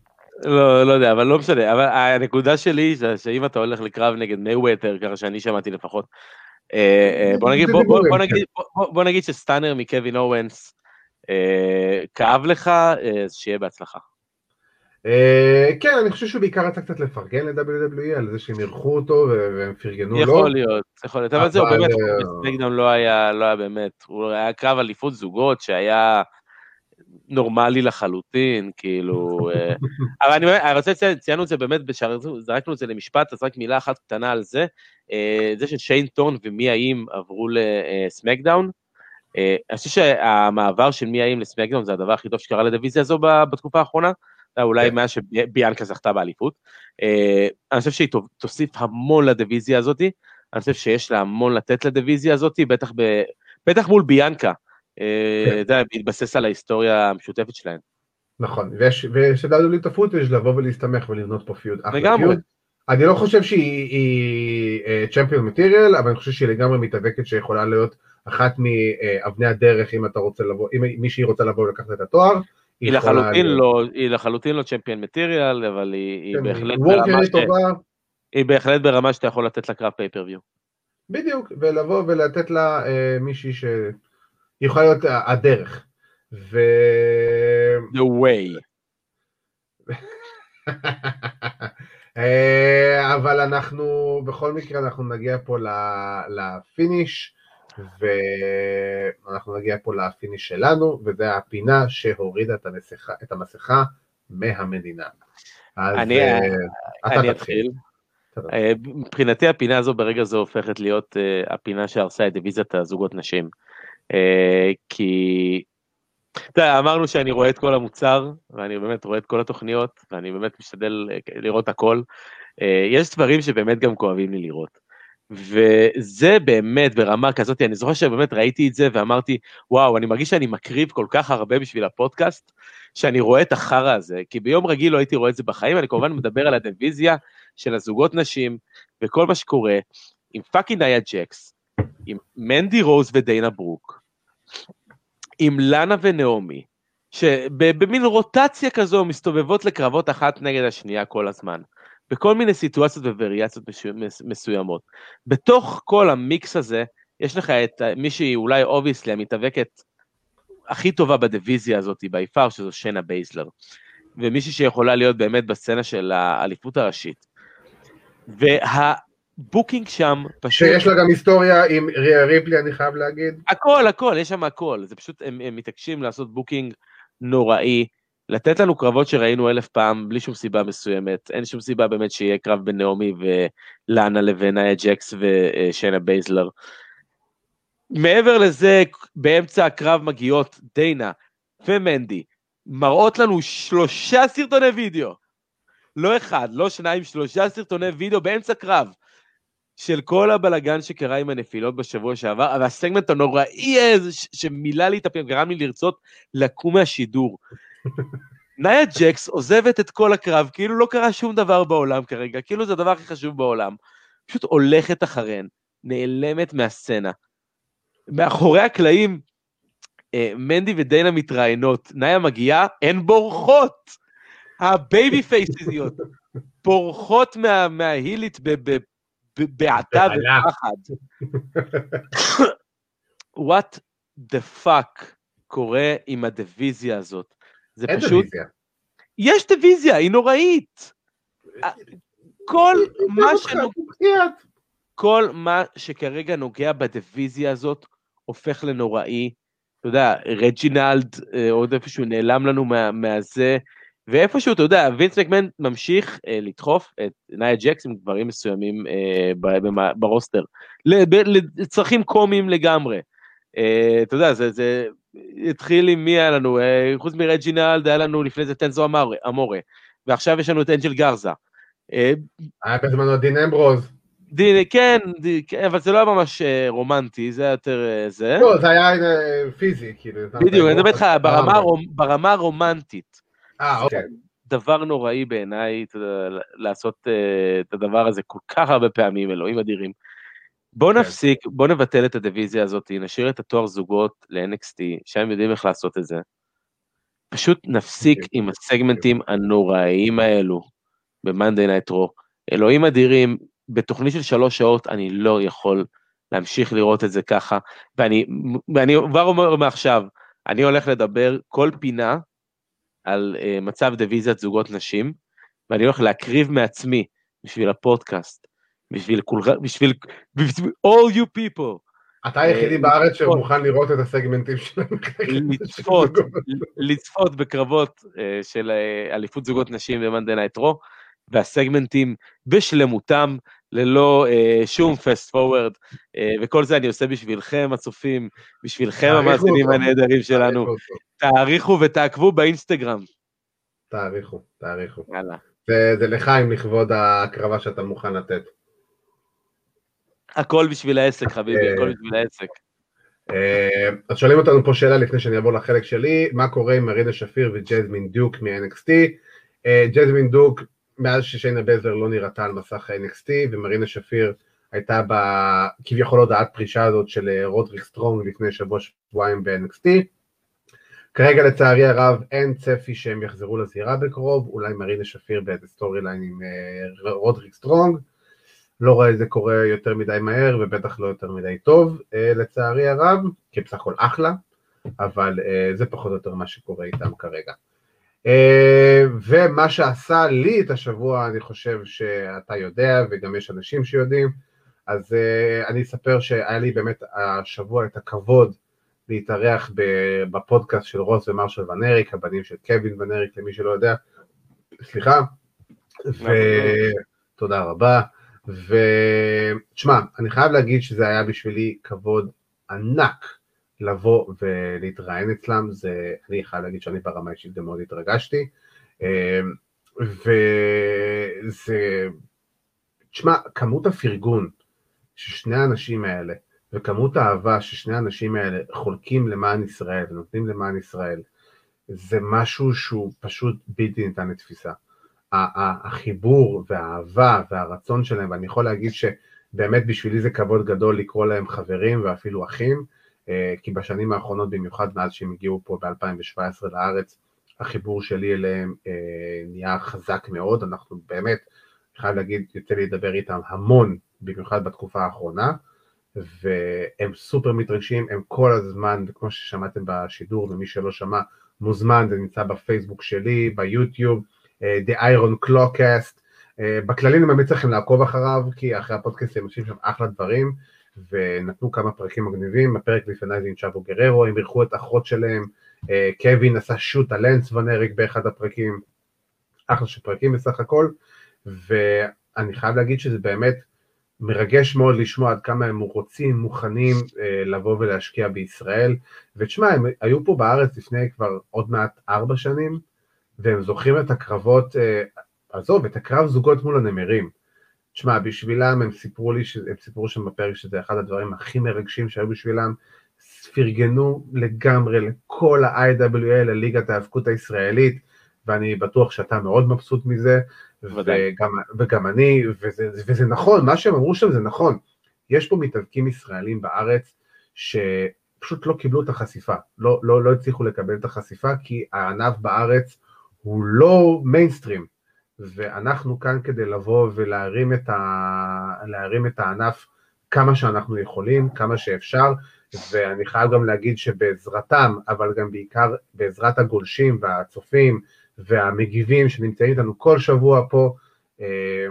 לא, לא יודע, אבל לא משנה, אבל הנקודה שלי זה שאם אתה הולך לקרב נגד מייוודר, ככה שאני שמעתי לפחות, אה, אה, בוא נגיד, בוא, בוא, בוא, נגיד, בוא, בוא נגיד שסטאנר מקווין אורנס אה, כאב לך, אז שיהיה בהצלחה. כן, אני חושב שהוא בעיקר רצה קצת לפרגן ל-WWE על זה שהם אירחו אותו והם פרגנו לו. יכול להיות, יכול להיות, אבל זהו, באמת, סמקדאון לא היה, לא היה באמת, הוא היה קרב אליפות זוגות שהיה... נורמלי לחלוטין, כאילו... אה, אבל אני, אני רוצה לציין, ציינו את זה באמת, זרקנו את זה למשפט, אז רק מילה אחת קטנה על זה. אה, זה ששיין טון ומי האם עברו לסמקדאון. אה, אני חושב שהמעבר של מי האם לסמקדאון זה הדבר הכי טוב שקרה לדיוויזיה הזו בתקופה האחרונה. אולי כן. מאז שביאנקה זכתה באליפות. אני חושב שהיא תוסיף המון לדיוויזיה הזאתי. אני חושב שיש לה המון לתת לדיוויזיה הזאתי, בטח מול ביאנקה. אה, כן. אתה יודע, להתבסס על ההיסטוריה המשותפת שלהם. נכון, ושדדו לי את הפוטאג' לבוא ולהסתמך ולבנות פה פיוד. לגמרי. אני לא חושב שהיא צ'מפיון מטיריאל, אבל אני חושב שהיא לגמרי מתאבקת שיכולה להיות אחת מאבני הדרך אם אתה רוצה לבוא, אם מישהי רוצה לבוא ולקחת את התואר. היא לחלוטין לא, היא לחלוטין לא צ'מפיון מטיריאל, אבל היא, כן, בהחלט ברמה ש... היא בהחלט ברמה שאתה יכול לתת לה קרב פייפריוויו. בדיוק, ולבוא ולתת לה אה, מישהי שיכולה להיות הדרך. ו... The way. אה, אבל אנחנו, בכל מקרה אנחנו נגיע פה לפיניש, ואנחנו נגיע פה לפיניש שלנו, וזה הפינה שהורידה את המסכה, את המסכה מהמדינה. אז אני, אה, אני אתחיל. אה, מבחינתי הפינה הזו ברגע זה הופכת להיות הפינה שהרסה את דיוויזיית הזוגות נשים. כי אתה יודע, אמרנו שאני רואה את כל המוצר, ואני באמת רואה את כל התוכניות, ואני באמת משתדל לראות הכל. יש דברים שבאמת גם כואבים לי לראות. וזה באמת ברמה כזאת, אני זוכר שבאמת ראיתי את זה ואמרתי, וואו, אני מרגיש שאני מקריב כל כך הרבה בשביל הפודקאסט, שאני רואה את החרא הזה, כי ביום רגיל לא הייתי רואה את זה בחיים, אני כמובן מדבר על הדיוויזיה של הזוגות נשים, וכל מה שקורה, עם פאקינג ניה ג'קס, עם מנדי רוז ודיינה ברוק, עם לאנה ונעמי, שבמין רוטציה כזו מסתובבות לקרבות אחת נגד השנייה כל הזמן, בכל מיני סיטואציות ווריאציות מסוימות. בתוך כל המיקס הזה, יש לך את מי שהיא אולי obviously המתאבקת הכי טובה בדיוויזיה הזאת by far, שזו שיינה בייזלר. ומישהי שיכולה להיות באמת בסצנה של האליפות הראשית. וה... booking שם פשוט... שיש לה גם היסטוריה עם ריה ריפלי, אני חייב להגיד. הכל, הכל, יש שם הכל. זה פשוט, הם, הם מתעקשים לעשות booking נוראי, לתת לנו קרבות שראינו אלף פעם, בלי שום סיבה מסוימת. אין שום סיבה באמת שיהיה קרב בין נעמי ולאנה לבין נאיה ג'קס ושיינה בייזלר. מעבר לזה, באמצע הקרב מגיעות דיינה ומנדי, מראות לנו שלושה סרטוני וידאו. לא אחד, לא שניים, שלושה סרטוני וידאו באמצע קרב. של כל הבלגן שקרה עם הנפילות בשבוע שעבר, אבל הסגמנט הנוראי הזה שמילא לי את הפעמים, גרם לי לרצות לקום מהשידור. נאיה ג'קס עוזבת את כל הקרב, כאילו לא קרה שום דבר בעולם כרגע, כאילו זה הדבר הכי חשוב בעולם. פשוט הולכת אחריהן, נעלמת מהסצנה. מאחורי הקלעים, אה, מנדי ודיינה מתראיינות, נאיה מגיעה, הן בורחות! הבייבי פייסיזיות, בורחות מה, מההילית בעתה ופחד. What the fuck קורה עם הדיוויזיה הזאת? זה אין פשוט... דיוויזיה. יש דיוויזיה, היא נוראית. כל מה שנוגע... כל מה שכרגע נוגע בדיוויזיה הזאת הופך לנוראי. אתה יודע, רג'ינלד אה, עוד איפשהו נעלם לנו מה, מהזה, ואיפשהו, אתה יודע, וינס מקמן ממשיך אה, לדחוף את נאיה ג'קס עם דברים מסוימים אה, ב roster, לצרכים קומיים לגמרי. אה, אתה יודע, זה, זה התחיל עם מי היה לנו, אה, חוץ מרג'ינלד היה לנו לפני זה את אנזו אמורה, ועכשיו יש לנו את אנג'ל גרזה. אה, היה בזמנו דין אמברוז. דין, כן, דין, כן, אבל זה לא היה ממש אה, רומנטי, זה היה יותר זה. לא, זה היה פיזי, כאילו. בדיוק, אני מדבר איתך ברמה, הרומנטית. אה, אוקיי. דבר נוראי בעיניי לעשות את הדבר הזה כל כך הרבה פעמים, אלוהים אדירים. בוא כן. נפסיק, בוא נבטל את הדיוויזיה הזאת, נשאיר את התואר זוגות ל-NXT, שהם יודעים איך לעשות את זה. פשוט נפסיק okay. עם הסגמנטים הנוראיים האלו ב-Monday Night Raw. אלוהים אדירים, בתוכנית של שלוש שעות אני לא יכול להמשיך לראות את זה ככה, ואני, ואני כבר אומר מעכשיו, אני הולך לדבר כל פינה על uh, מצב דיוויזיית זוגות נשים, ואני הולך להקריב מעצמי בשביל הפודקאסט, בשביל כולך, בשביל, all you people. אתה היחידי uh, בארץ שמוכן לראות את הסגמנטים שלנו. לצפות, לצפות בקרבות uh, של uh, אליפות זוגות נשים ב-Monday Night Raw, והסגמנטים בשלמותם, ללא שום fast forward, uh, וכל זה אני עושה בשבילכם הצופים, בשבילכם המאזינים הנהדרים שלנו. תעריכו ותעקבו באינסטגרם. תעריכו, תעריכו. יאללה. זה לחיים לכבוד ההקרבה שאתה מוכן לתת. הכל בשביל העסק, חביבי, הכל בשביל העסק. אז שואלים אותנו פה שאלה לפני שאני אעבור לחלק שלי, מה קורה עם מרינה שפיר וג'זמין דוק מ-NXT? ג'סמין דיוק מאז ששיינה בייזלר לא נראתה על מסך ה-NXT, ומרינה שפיר הייתה בכביכול הודעת פרישה הזאת של אה, רודריק סטרונג לפני שבוע שבועיים ב-NXT. כרגע לצערי הרב אין צפי שהם יחזרו לזירה בקרוב, אולי מרינה שפיר באיזה storyline עם אה, רודריק סטרונג, לא רואה את זה קורה יותר מדי מהר ובטח לא יותר מדי טוב. לצערי הרב, כי בסך הכל אחלה, אבל זה פחות או יותר מה שקורה איתם כרגע. ומה שעשה לי את השבוע, אני חושב שאתה יודע וגם יש אנשים שיודעים, אז אני אספר שהיה לי באמת השבוע את הכבוד להתארח בפודקאסט של רוס ומרשל ונריק, הבנים של קווין ונריק, למי שלא יודע, סליחה, ותודה רבה, ותשמע, אני חייב להגיד שזה היה בשבילי כבוד ענק לבוא ולהתראיין אצלם, זה, אני חייב להגיד שאני ברמה אישית גם מאוד התרגשתי, וזה, תשמע, כמות הפרגון ששני האנשים האלה וכמות האהבה ששני האנשים האלה חולקים למען ישראל ונותנים למען ישראל, זה משהו שהוא פשוט בלתי ניתן לתפיסה. החיבור והאהבה והרצון שלהם, ואני יכול להגיד שבאמת בשבילי זה כבוד גדול לקרוא להם חברים ואפילו אחים, אה, כי בשנים האחרונות, במיוחד מאז שהם הגיעו פה ב-2017 לארץ, החיבור שלי אליהם אה, נהיה חזק מאוד, אנחנו באמת, אני חייב להגיד, יוצא לי לדבר איתם המון, במיוחד בתקופה האחרונה, והם סופר מתרגשים, הם כל הזמן, וכמו ששמעתם בשידור, ומי שלא שמע, מוזמן, זה נמצא בפייסבוק שלי, ביוטיוב, The Iron Clockcast, uh, בכללי אני ממליץ לכם לעקוב אחריו, כי אחרי הפודקאסט הם עושים שם אחלה דברים, ונתנו כמה פרקים מגניבים, הפרק לפני זה עם צ'אבו גררו, הם אירחו את אחות שלהם, uh, קווין עשה שוט על לנס ונריק באחד הפרקים, אחלה של פרקים בסך הכל, ואני חייב להגיד שזה באמת, מרגש מאוד לשמוע עד כמה הם רוצים, מוכנים אה, לבוא ולהשקיע בישראל. ותשמע, הם היו פה בארץ לפני כבר עוד מעט ארבע שנים, והם זוכרים את הקרבות, אה, עזוב, את הקרב זוגות מול הנמרים. תשמע, בשבילם הם סיפרו לי, הם סיפרו שם בפרק שזה אחד הדברים הכי מרגשים שהיו בשבילם, פרגנו לגמרי לכל ה-IWL, לליגת ההאבקות הישראלית, ואני בטוח שאתה מאוד מבסוט מזה, וגם, וגם אני, וזה, וזה נכון, מה שהם אמרו שם זה נכון. יש פה מתאבקים ישראלים בארץ שפשוט לא קיבלו את החשיפה, לא, לא, לא הצליחו לקבל את החשיפה, כי הענף בארץ הוא לא מיינסטרים, ואנחנו כאן כדי לבוא ולהרים את, ה, להרים את הענף כמה שאנחנו יכולים, כמה שאפשר, ואני חייב גם להגיד שבעזרתם, אבל גם בעיקר בעזרת הגולשים והצופים, והמגיבים שנמצאים איתנו כל שבוע פה, אה,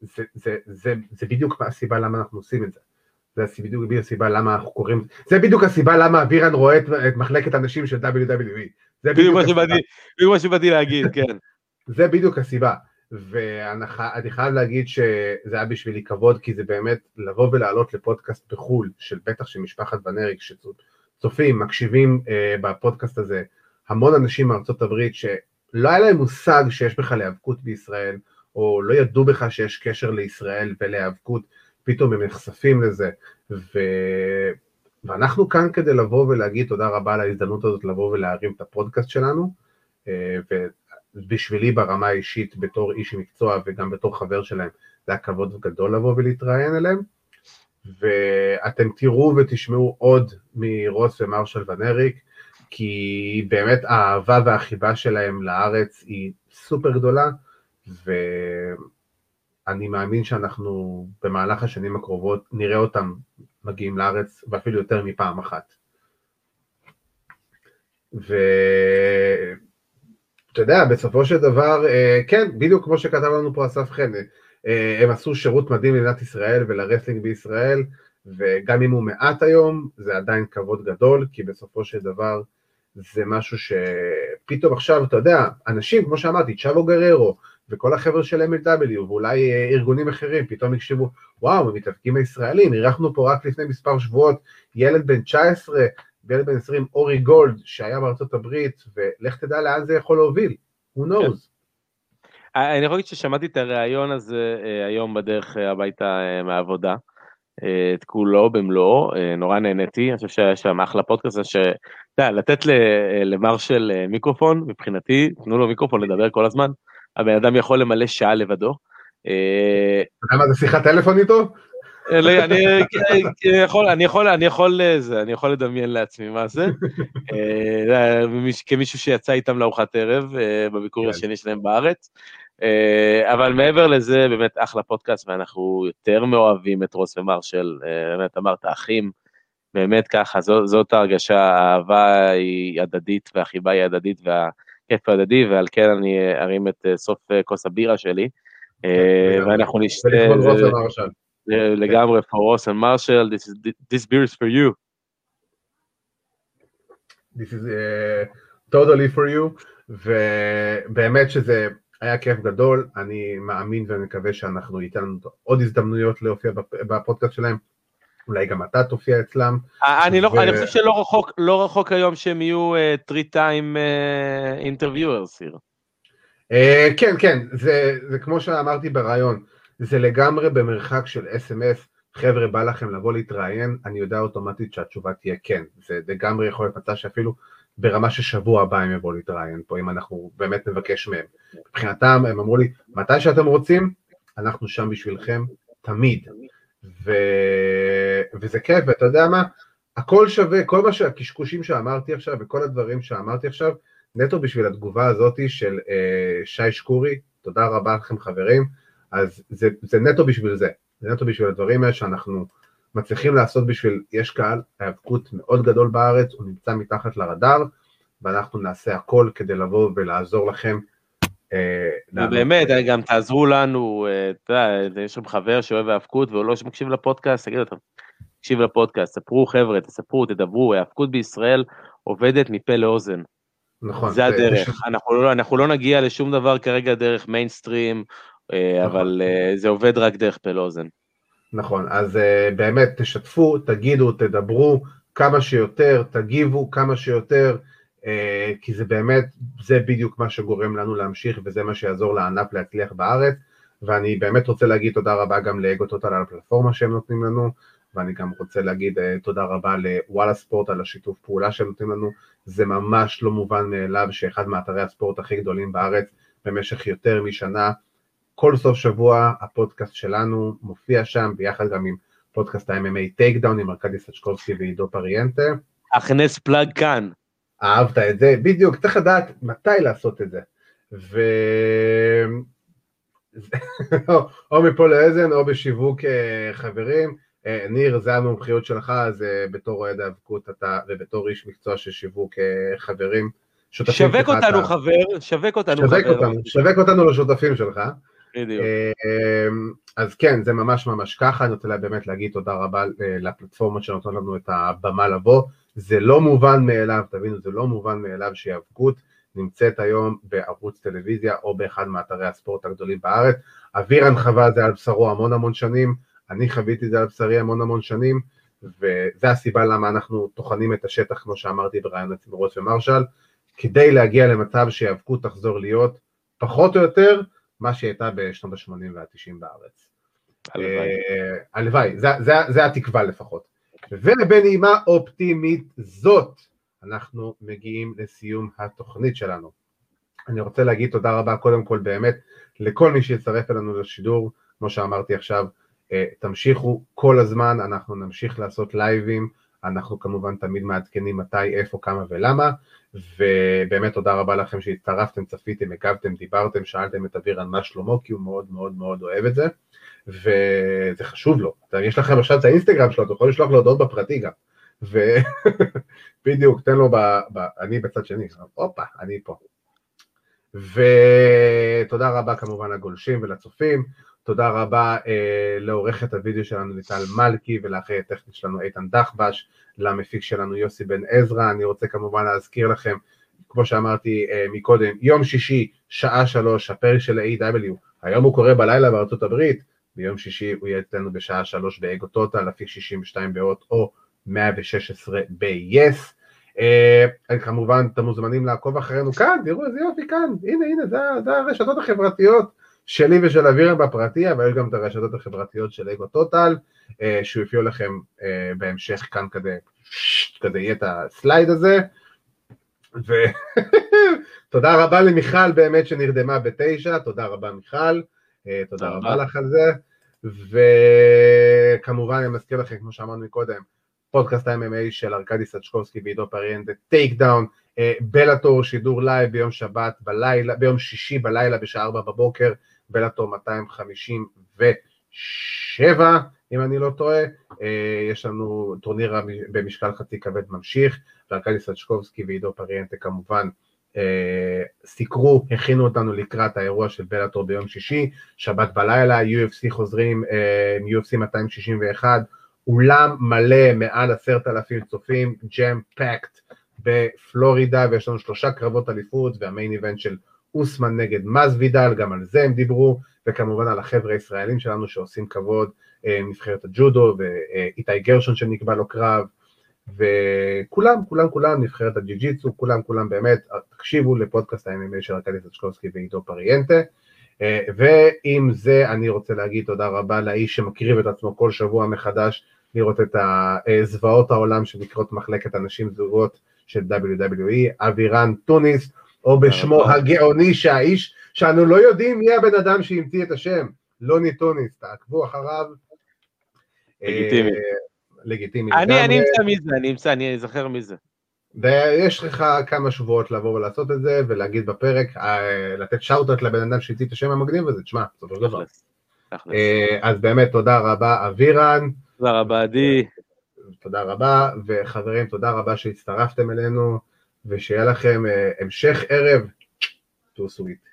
זה, זה, זה, זה בדיוק הסיבה למה אנחנו עושים את זה. זה בדיוק הסיבה למה אנחנו קוראים, זה בדיוק הסיבה למה אבירן רואה את, את מחלקת הנשים של WWE. זה בדיוק מה שבאתי להגיד, כן. זה בדיוק הסיבה. ואני חייב להגיד שזה היה בשבילי כבוד, כי זה באמת לבוא ולעלות לפודקאסט בחו"ל, של בטח של משפחת בנריק, שצופים, מקשיבים אה, בפודקאסט הזה, המון אנשים מארצות הברית לא היה להם מושג שיש בכלל היאבקות בישראל, או לא ידעו בכלל שיש קשר לישראל ולהיאבקות, פתאום הם נחשפים לזה, ו... ואנחנו כאן כדי לבוא ולהגיד תודה רבה על ההזדמנות הזאת לבוא ולהרים את הפודקאסט שלנו, אה, ובשבילי ברמה האישית בתור איש מקצוע וגם בתור חבר שלהם, זה היה כבוד גדול לבוא ולהתראיין אליהם, ואתם תראו ותשמעו עוד מרוס ומרשל ונריק, כי באמת האהבה והחיבה שלהם לארץ היא סופר גדולה, ואני מאמין שאנחנו במהלך השנים הקרובות נראה אותם מגיעים לארץ, ואפילו יותר מפעם אחת. ואתה יודע, בסופו של דבר, אה, כן, בדיוק כמו שכתב לנו פה אסף חן, אה, הם עשו שירות מדהים למדינת ישראל ול wrestling בישראל, וגם אם הוא מעט היום, זה עדיין כבוד גדול, כי בסופו של דבר, זה משהו שפתאום עכשיו, אתה יודע, אנשים, כמו שאמרתי, צ'אבו גררו, וכל החבר'ה של MLW, ואולי אה, ארגונים אחרים, פתאום יקשיבו, וואו, המתאבקים הישראלים, אירחנו פה רק לפני מספר שבועות ילד בן 19 וילד בן 20, אורי גולד, שהיה בארצות הברית, ולך תדע לאן זה יכול להוביל, who knows. כן. אני יכול להגיד ששמעתי את הריאיון הזה אה, היום בדרך אה, הביתה מהעבודה. את כולו במלואו, נורא נהניתי, אני חושב שהיה שם אחלה פודקאסט, שאתה יודע, לתת למרשל מיקרופון, מבחינתי, תנו לו מיקרופון לדבר כל הזמן, הבן אדם יכול למלא שעה לבדו. אתה יודע מה זה שיחת טלפון איתו? אני יכול, אני יכול, אני יכול, אני יכול לדמיין לעצמי מה זה, כמישהו שיצא איתם לארוחת ערב בביקור כן. השני שלהם בארץ. אה, אבל מעבר לזה, באמת אחלה פודקאסט, ואנחנו יותר מאוהבים את רוס ומרשל, אה, באמת אמרת אחים, באמת ככה, זאת ההרגשה, האהבה היא הדדית והחיבה היא הדדית והכיף הדדי, ועל כן אני ארים את סוף כוס הבירה שלי, ואנחנו נשתה... לגמרי, for Ross and Marshall, this, is, this beer is for you. This is uh, totally for you, ובאמת שזה היה כיף גדול, אני מאמין ומקווה שאנחנו ניתן לנו עוד הזדמנויות להופיע בפודקאסט שלהם, אולי גם אתה תופיע אצלם. אה, אני, לא. אני חושב שלא רחוק, לא רחוק היום שהם יהיו time uh, interviewers here. Uh, כן, כן, זה, זה כמו שאמרתי ברעיון, זה לגמרי במרחק של אס.אם.אס, חבר'ה בא לכם לבוא להתראיין, אני יודע אוטומטית שהתשובה תהיה כן, זה לגמרי יכול להיות מצב שאפילו ברמה ששבוע הבא הם יבואו להתראיין פה, אם אנחנו באמת נבקש מהם. מבחינתם הם אמרו לי, מתי שאתם רוצים, אנחנו שם בשבילכם תמיד. ו... וזה כיף, ואתה יודע מה? הכל שווה, כל מה שהקשקושים שאמרתי עכשיו וכל הדברים שאמרתי עכשיו, נטו בשביל התגובה הזאתי של אה, שי שקורי, תודה רבה לכם חברים, אז זה, זה נטו בשביל זה, זה נטו בשביל הדברים האלה שאנחנו מצליחים לעשות בשביל, יש קהל היאבקות מאוד גדול בארץ, הוא נמצא מתחת לרדאר, ואנחנו נעשה הכל כדי לבוא ולעזור לכם. אה, באמת, גם תעזרו לנו, אה, אתה יודע, יש שם חבר שאוהב האבקות והוא לא שמקשיב לפודקאסט, תגידו, אתה תקשיב לפודקאסט, ספרו חבר'ה, תספרו, תדברו, האבקות בישראל עובדת מפה לאוזן. נכון. זה הדרך, אנחנו לא, אנחנו לא נגיע לשום דבר כרגע דרך מיינסטרים, אה, נכון. אבל זה עובד רק דרך פה לאוזן. נכון, אז באמת תשתפו, תגידו, תדברו כמה שיותר, תגיבו כמה שיותר, כי זה באמת, זה בדיוק מה שגורם לנו להמשיך וזה מה שיעזור לענף להצליח בארץ, ואני באמת רוצה להגיד תודה רבה גם לאגו טוטל על הפלטפורמה שהם נותנים לנו, ואני גם רוצה להגיד uh, תודה רבה לוואלה ספורט על השיתוף פעולה שהם נותנים לנו, זה ממש לא מובן מאליו שאחד מאתרי הספורט הכי גדולים בארץ במשך יותר משנה, כל סוף שבוע הפודקאסט שלנו מופיע שם, ביחד גם עם פודקאסט ה-MMA טייק דאון עם ארכדי סצ'קובסקי ועידו פריאנטה. הכנס plug כאן. אהבת את זה, בדיוק, צריך לדעת מתי לעשות את זה. ו... או מפה לאזן או בשיווק אה, חברים. אה, ניר, זה המומחיות שלך, אז אה, בתור אוהד האבקות אתה, ובתור איש מקצוע של שיווק חברים. שווק אותנו חבר, שווק אותנו חבר. שווק אותנו לשותפים שלך. בדיוק. אמ, אז כן, זה ממש ממש ככה, אני רוצה באמת להגיד תודה רבה אה, לפלטפורמות שנותנות לנו את הבמה לבוא. זה לא מובן מאליו, תבינו, זה לא מובן מאליו שהיאבקות נמצאת היום בערוץ טלוויזיה או באחד מאתרי הספורט הגדולים בארץ. אבירן חווה את זה על בשרו המון המון שנים, אני חוויתי את זה על בשרי המון המון שנים, וזו הסיבה למה אנחנו טוחנים את השטח, כמו שאמרתי ברעיון הציבורות ומרשל, כדי להגיע למצב שהיאבקות תחזור להיות פחות או יותר מה שהייתה בשנות ה-80 וה-90 בארץ. הלוואי, אה, זה התקווה לפחות. ובנימה אופטימית זאת, אנחנו מגיעים לסיום התוכנית שלנו. אני רוצה להגיד תודה רבה קודם כל באמת לכל מי שיצטרף אלינו לשידור, כמו שאמרתי עכשיו, אה, תמשיכו כל הזמן, אנחנו נמשיך לעשות לייבים, אנחנו כמובן תמיד מעדכנים מתי, איפה, כמה ולמה, ובאמת תודה רבה לכם שהצטרפתם, צפיתם, הגבתם, דיברתם, שאלתם את אבירן מה שלמה, כי הוא מאוד מאוד מאוד אוהב את זה, וזה חשוב לו. יש לכם עכשיו את האינסטגרם שלו, אתם יכולים לשלוח לו הודעות בפרטי גם. ובדיוק, תן לו, ב... ב... אני בצד שני, הופה, אני פה. ותודה רבה כמובן לגולשים ולצופים, תודה רבה אה, לעורכת הוידאו שלנו ליטל מלכי ולאחרי הטכנית שלנו איתן דחבש, למפיק שלנו יוסי בן עזרא, אני רוצה כמובן להזכיר לכם, כמו שאמרתי אה, מקודם, יום שישי, שעה שלוש, הפרק של ה-AW, היום הוא קורה בלילה בארצות הברית, ביום שישי הוא יהיה אצלנו בשעה שלוש באגו טוטל, אפיק 62 באות או 116 ב-yes. Uh, כמובן אתם מוזמנים לעקוב אחרינו כאן, תראו איזה יופי כאן, הנה הנה זה, זה הרשתות החברתיות שלי ושל אבירם בפרטי, אבל יש גם את הרשתות החברתיות של אגו טוטל, אה, שהוא יופיע לכם אה, בהמשך כאן כזה, כזה יהיה את הסלייד הזה. ותודה רבה למיכל באמת שנרדמה בתשע, תודה רבה מיכל, אה, תודה רבה לך על זה. וכמובן אני מזכיר לכם, כמו שאמרנו קודם, פודקאסט ה-MMA של ארכדי סצ'קובסקי ועידו פריאנטה, טייק דאון, בלאטור שידור לייב ביום שבת בלילה, ביום שישי בלילה בשעה 4 בבוקר, בלאטור 257 אם אני לא טועה, יש לנו טורניר במשקל חצי כבד ממשיך, וארכדי סצ'קובסקי ועידו פריאנטה כמובן סיקרו, הכינו אותנו לקראת האירוע של בלאטור ביום שישי, שבת בלילה, UFC חוזרים מ-UFC 261, אולם מלא, מעל עשרת אלפים צופים, ג'ם פקט בפלורידה, ויש לנו שלושה קרבות אליפות, והמיין איבנט של אוסמן נגד מז וידל, גם על זה הם דיברו, וכמובן על החבר'ה הישראלים שלנו שעושים כבוד, נבחרת הג'ודו, ואיתי גרשון שנקבע לו קרב, וכולם, כולם, כולם, נבחרת הג'י-ג'יצו, כולם, כולם באמת, תקשיבו לפודקאסט ה-MMA של ארכדי סצ'קובסקי ועידו פריאנטה, ועם זה אני רוצה להגיד תודה רבה לאיש שמקריב את עצמו כל שבוע מחדש, לראות את זוועות העולם שנקראות מחלקת אנשים זוגות של WWE, אבירן טוניס, או בשמו הגאוני שהאיש, שאנו לא יודעים מי הבן אדם שהמציא את השם, לוני טוניס, תעקבו אחריו. לגיטימי. לגיטימי אני, אני אמצא מי זה, אני אמצא, אני אזכר מי זה. ויש לך כמה שבועות לבוא ולעשות את זה, ולהגיד בפרק, לתת שאוטות לבן אדם שהמציא את השם המגניב הזה, תשמע, בסופו של דבר. אז באמת, תודה רבה, אבירן. תודה רבה, עדי. תודה רבה, וחברים, תודה רבה שהצטרפתם אלינו, ושיהיה לכם אה, המשך ערב. תעשו איתי.